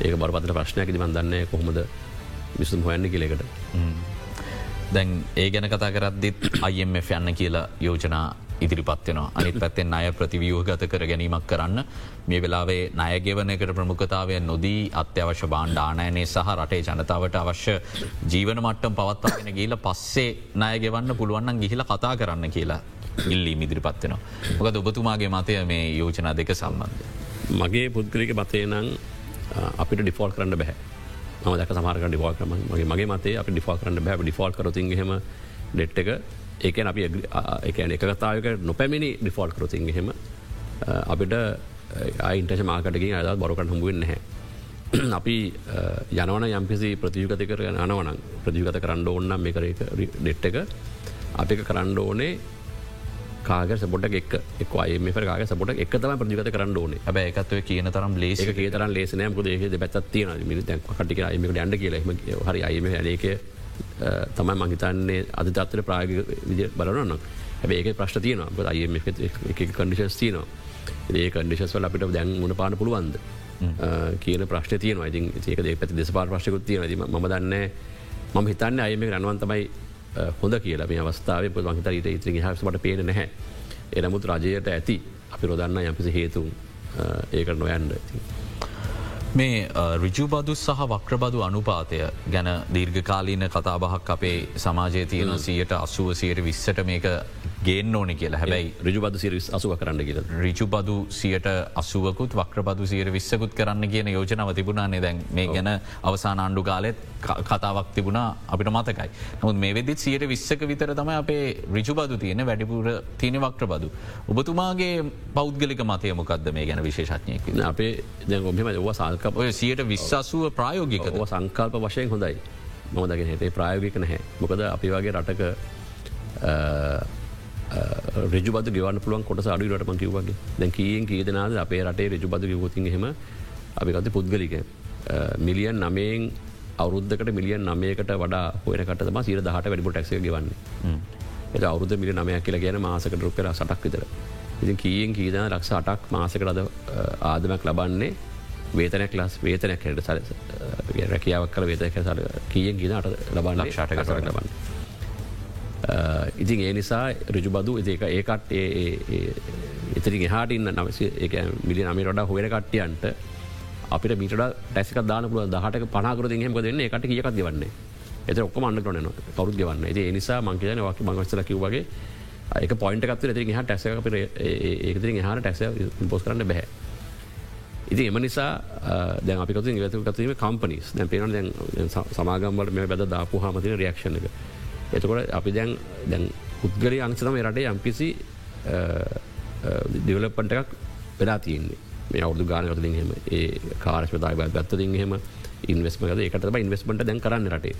ඒක බරපතල ප්‍රශ්නයක් දිවන් දන්න කොහොමද විසුම් හොයන්න කියලෙකට දැන් ඒ ගැන කතා කරද්දිත් අයිF යන්න කියලා යෝජනා ඉදිරිපත්වන අනිත් පැත්තෙන් අය ප්‍රතිවියෝගත කර ගැනීමක් කරන්න. මේ වෙලාවේ නයගෙවනකට ප්‍රමුඛතාවය නොදී අත්‍යවශ්‍ය බාණ්ඩානයනේ සහ රටේ ජනතාවට අවශ්‍ය ජීවන මට්ටම් පවත්වාගෙන ගීල පස්සේ නයගෙවන්න පුළුවන්න්න ගිහිල කතා කරන්න කියලා ඉල්ලී මිදිරිපත්වෙන. මොකද ඔබතුමාගේ මතය මේ යෝජනා දෙක සම්බන්ධ. මගේ පුද්ගලික මතය නං අපිට ඩිෆෝල් කරන්න බැහැ. මදක සමාරක ඩිෆෝල් කරම මගේ මගේ මතේ අපි ඩිෆෝල් කරන්න බැ ඩිෆෝල් කරතිහෙම ඩෙට් එක ඒකන අපි එකන එකතාවක නොපැමිණි ඩිෆෝල් කරතින් හෙම අපිට අයින්ටශ මාකටකින් අදත් බොරකට හමුවෙන් නැහැ. [clears throat] අපි යනවන යම්කිසි ප්‍රතියගත කර යනවනම් ප්‍රතිගත කරන්න ඕන්නම් මේ කර ඩෙට් එක අපි කරන්න ඕනේ කාග සපොට එක් එක් අයම කාග සපොට එකතම ප්‍රජිගත කරන්න ඕන. ඇබ එකත්ව කියන තරම් ලේස තරම් ලේසනය ද පැත්තිය මිනි කටික අයමකට අන්ඩ කියලම හරි අයම ඇනක තමයි මහිතන්නේ අද තත්තර ප්‍රාග විදි බලරන්න හැබ ඒක ප්‍රශ්ට තියන අයම කඩිශස් තියනවා. ඒ කඩිශස් වල අපිට දැන් මුණ පාන පුළුවන්ද? කියන ප්‍රශ්න තියන ඉතින් ඒක පැති දෙසපාර ප්‍රශ්කුත් තියෙන ම දන්න මම හිතන්න අයම රන්වන් තමයි හොඳ කියලා. මේ අවස්ථාව ප මහිත ඊට ඉතිරි හසට පේන නැහැ. එනමුත් රජයට ඇති අපි රොදන්න යම්කිසි හේතුන් ඒකට නොයන්ඩ. මේ රිජුබදු සහ වක්‍රබදු අනුපාතය ගැන දීර්ඝකාලීන කතාබහක් අපේ සමාජය තියෙන සියට අසුව සියට විස්සට මේක ගේන්න ඕන කියලා. හැබැයි රජුබද සිරිස් අසුව කරන්න කියල. රිචුබදු සියට අසුවකුත් වක්‍රබදු සියට විස්සකුත් කරන්න කියන යෝජනව තිබුණානේ දැන්. මේ ගැන අවසාන ආණ්ඩු කාලෙත් කතාවක් තිබුණා අපිට මතකයි. නමුත් මේ වෙදිත් සියට විස්සක විතර තම අපේ රිජුබදු තියෙන වැඩිපුර තියෙන වක්‍රබදු. ඔබතුමාගේ පෞද්ගලික මතය මොකක්ද මේ ගැන විශේෂඥයක අපේ දැ ඔබම ඔව සල්කප ඔය සියට විශ්වාසුව ප්‍රායෝගික සංකල්ප වශයෙන් හොඳයි. මොදගෙන හිතේ ප්‍රායෝගික නැහැ. මොකද අපි වගේ රටක රජබද ගවන්න පුළුවන් කොට අඩුවට ම කිවගේ දැ කියෙන් කියදනාද අපේ රටේ රජබද ගවතින් හෙම අපිකත පුද්ගලික මිලියන් නමයෙන් අවුද්ධකට මිලියන් නමයකට වඩා හොයනකට ම සිර දහට වැඩිපු ටක්සය ගවන්නේ. එ අවුද මිලි නමයක් කියලා ගැන මාසකට රුපෙර සටක් විතර. ඉතින් කියෙන් කීදන රක්ෂ අටක් මාසකරද ආදමක් ලබන්නේ වේතනයක් ලස් වේතනයක් හට සර රැකියාවක් කල වේතක සර කියෙන් ගීනට ලබන්න? ශටක සර ලබන්න ඉතින් ඒ නිසා රජුබදු ඒක ඒකට එතරින් හාටඉන්න නවස මිලි නමි රඩ හොර කට්ටියන්ට අපිට මිට ටැසික දාන පුල දහට පනාකර හෙම දෙන්න එකට කියකක් දෙවන්නේ එත ඔක්ක අන්න කරන කවරුත් ගවන්න ඒ නිසා මංකයන වක මංගස්ල කිව්වගේ ඒක පොයින්ට කත්ව ති හ ටැස අප ඒකතරින් හර ටැස පොස් කරන්න බැහැ ඉති එම නිසා දැ අපිකතු ගතු කතීම කම්පනිස් දැ පේන දැන් සමාගම්වල මේ බැද දාපු හමතින රියක්ෂණ එක. එතකොට අපි දැන් දැන් පුද්ගලි අංසතම රටේ යම්කිසි දෙවලපන්ට එකක් වෙලා තියන්නේ. මේ අවුදු ගානකතින් හෙම ඒ කාරශ්මතාය ගත්තතින් හෙම ඉන්වස්මකද ඒකට ඉන්වස්මට දැන් කරන්න රටේ.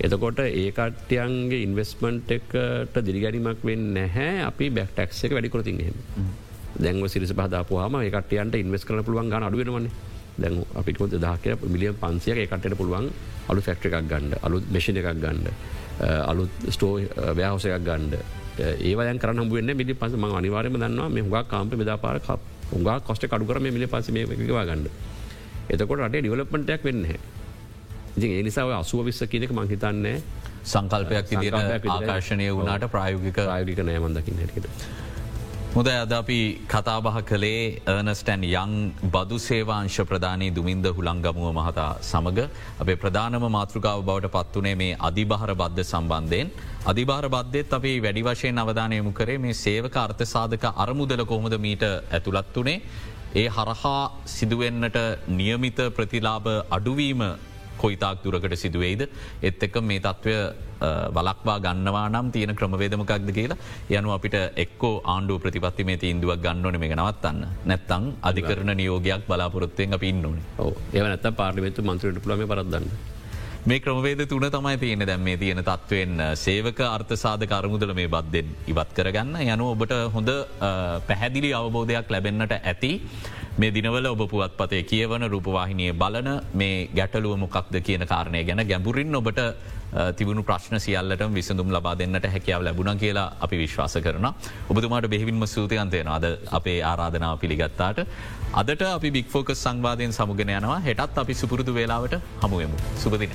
එතකොට ඒකටයන්ගේ ඉන්වස්මන්ට් එකට දිරිගැනීමක් වෙන්න නැහැ අපි බැක්ටක්ස එක වැඩිකොරතින් හෙම. දැන්ව සිරිස පහදාපුහම ඒකටයන්ට ඉන්වස් කරන පුළුවන් ගන අඩුවෙනවන්නේ දැන් අපිකොත් දහක මිලියන් පන්සියක එකටට පුළුවන් අලු ෆෙක්ට්‍ර එකක් ගණ්ඩ අලු මෙෂණ එකක් ගණ්ඩ අලුත් ස්ටෝ ව්‍යහසයක් ගණ්ඩ ඒවයන් කරන හුවෙන්න මිලි පස ම අනිවාරම දන්නවා මේ හුගා කාම්ප මෙදාපාර උගා කොස්ට කඩුකර මිලි පස මේ එකවා ගන්න. එතකොට අටේ ඩිවලප්මටයක් වෙන්න ඉති ඒ නිසා අසුව විස්ස කියනක මංහිතන්නේ සංකල්පයක් ආකර්ශණය වුණට ප්‍රායෝගික ආයෝගික නෑමන්දකින්න හැකට. මුද අද අපි කතාබහ කළේ ඒනස්ටැන් යං බදු සේවාංශ ප්‍රධානී දුමින්ද හුළංගමුව මහතා සමඟ අපේ ප්‍රධානම මාතෘකාව බවට පත්වනේ මේ අධිභාර බද්ධ සම්බන්ධයෙන්. අධිභාර බද්ධෙත් අපි වැඩි වශයෙන් අවධානයමු කරේ මේ සේවක අර්ථසාධක අරමුදල කොහොමද මීට ඇතුළත් වනේ. ඒ හරහා සිදුවෙන්නට නියමිත ප්‍රතිලාභ අඩුවීම කොයිතාක් දුරකට සිදුවේද. එත් එක මේ තත්ත්වය වලක්වා ගන්නවා නම් තියෙන ක්‍රමවේදමකක්ද කියලා යනු අපිට එක්කෝ ආණ්ඩුව ප්‍රතිපත්ති මේ ඉන්දුවක් ගන්නවන මේ නවත්තන්න. නැත්තං අධිකරන නියෝගයක් බලාපොරොත්තයෙන් අප ඉන්නන ඒවනත් පාර්ලිමේතු මන්ත්‍රට පුලම පරදන්න. මේ ක්‍රමවේද තුන තමයි තියෙන දැම් මේ තියෙන තත්ත්වයෙන් සේවක අර්ථසාධ කරමුදල මේ බද්ධෙන් ඉවත් කරගන්න. යනු ඔබට හොඳ පැහැදිලි අවබෝධයක් ලැබෙන්න්නට ඇති මේ දිනවල ඔබ පුවත් පතේ කියවන රූපවාහිනය බලන මේ ගැටලුව මොකක්ද කියන කාරණය ගැන ගැඹුරින් ඔබට තිබුණු ප්‍රශ්න සියල්ලට විසඳුම් ලබා දෙන්නට හැකියාව ලැබුණ කියලා අපි විශ්වාස කරන. ඔබතුමාට බෙහිවින්ම සූතියන්තයන අද අපේ ආරාධනාව පිළිගත්තාට. අදට අපි බික්‍ෆෝකස් සංවාධයෙන් සමුගෙන යනවා හෙටත් අපි සුපුරුදු වෙලාවට හමුවමු. සුපදින.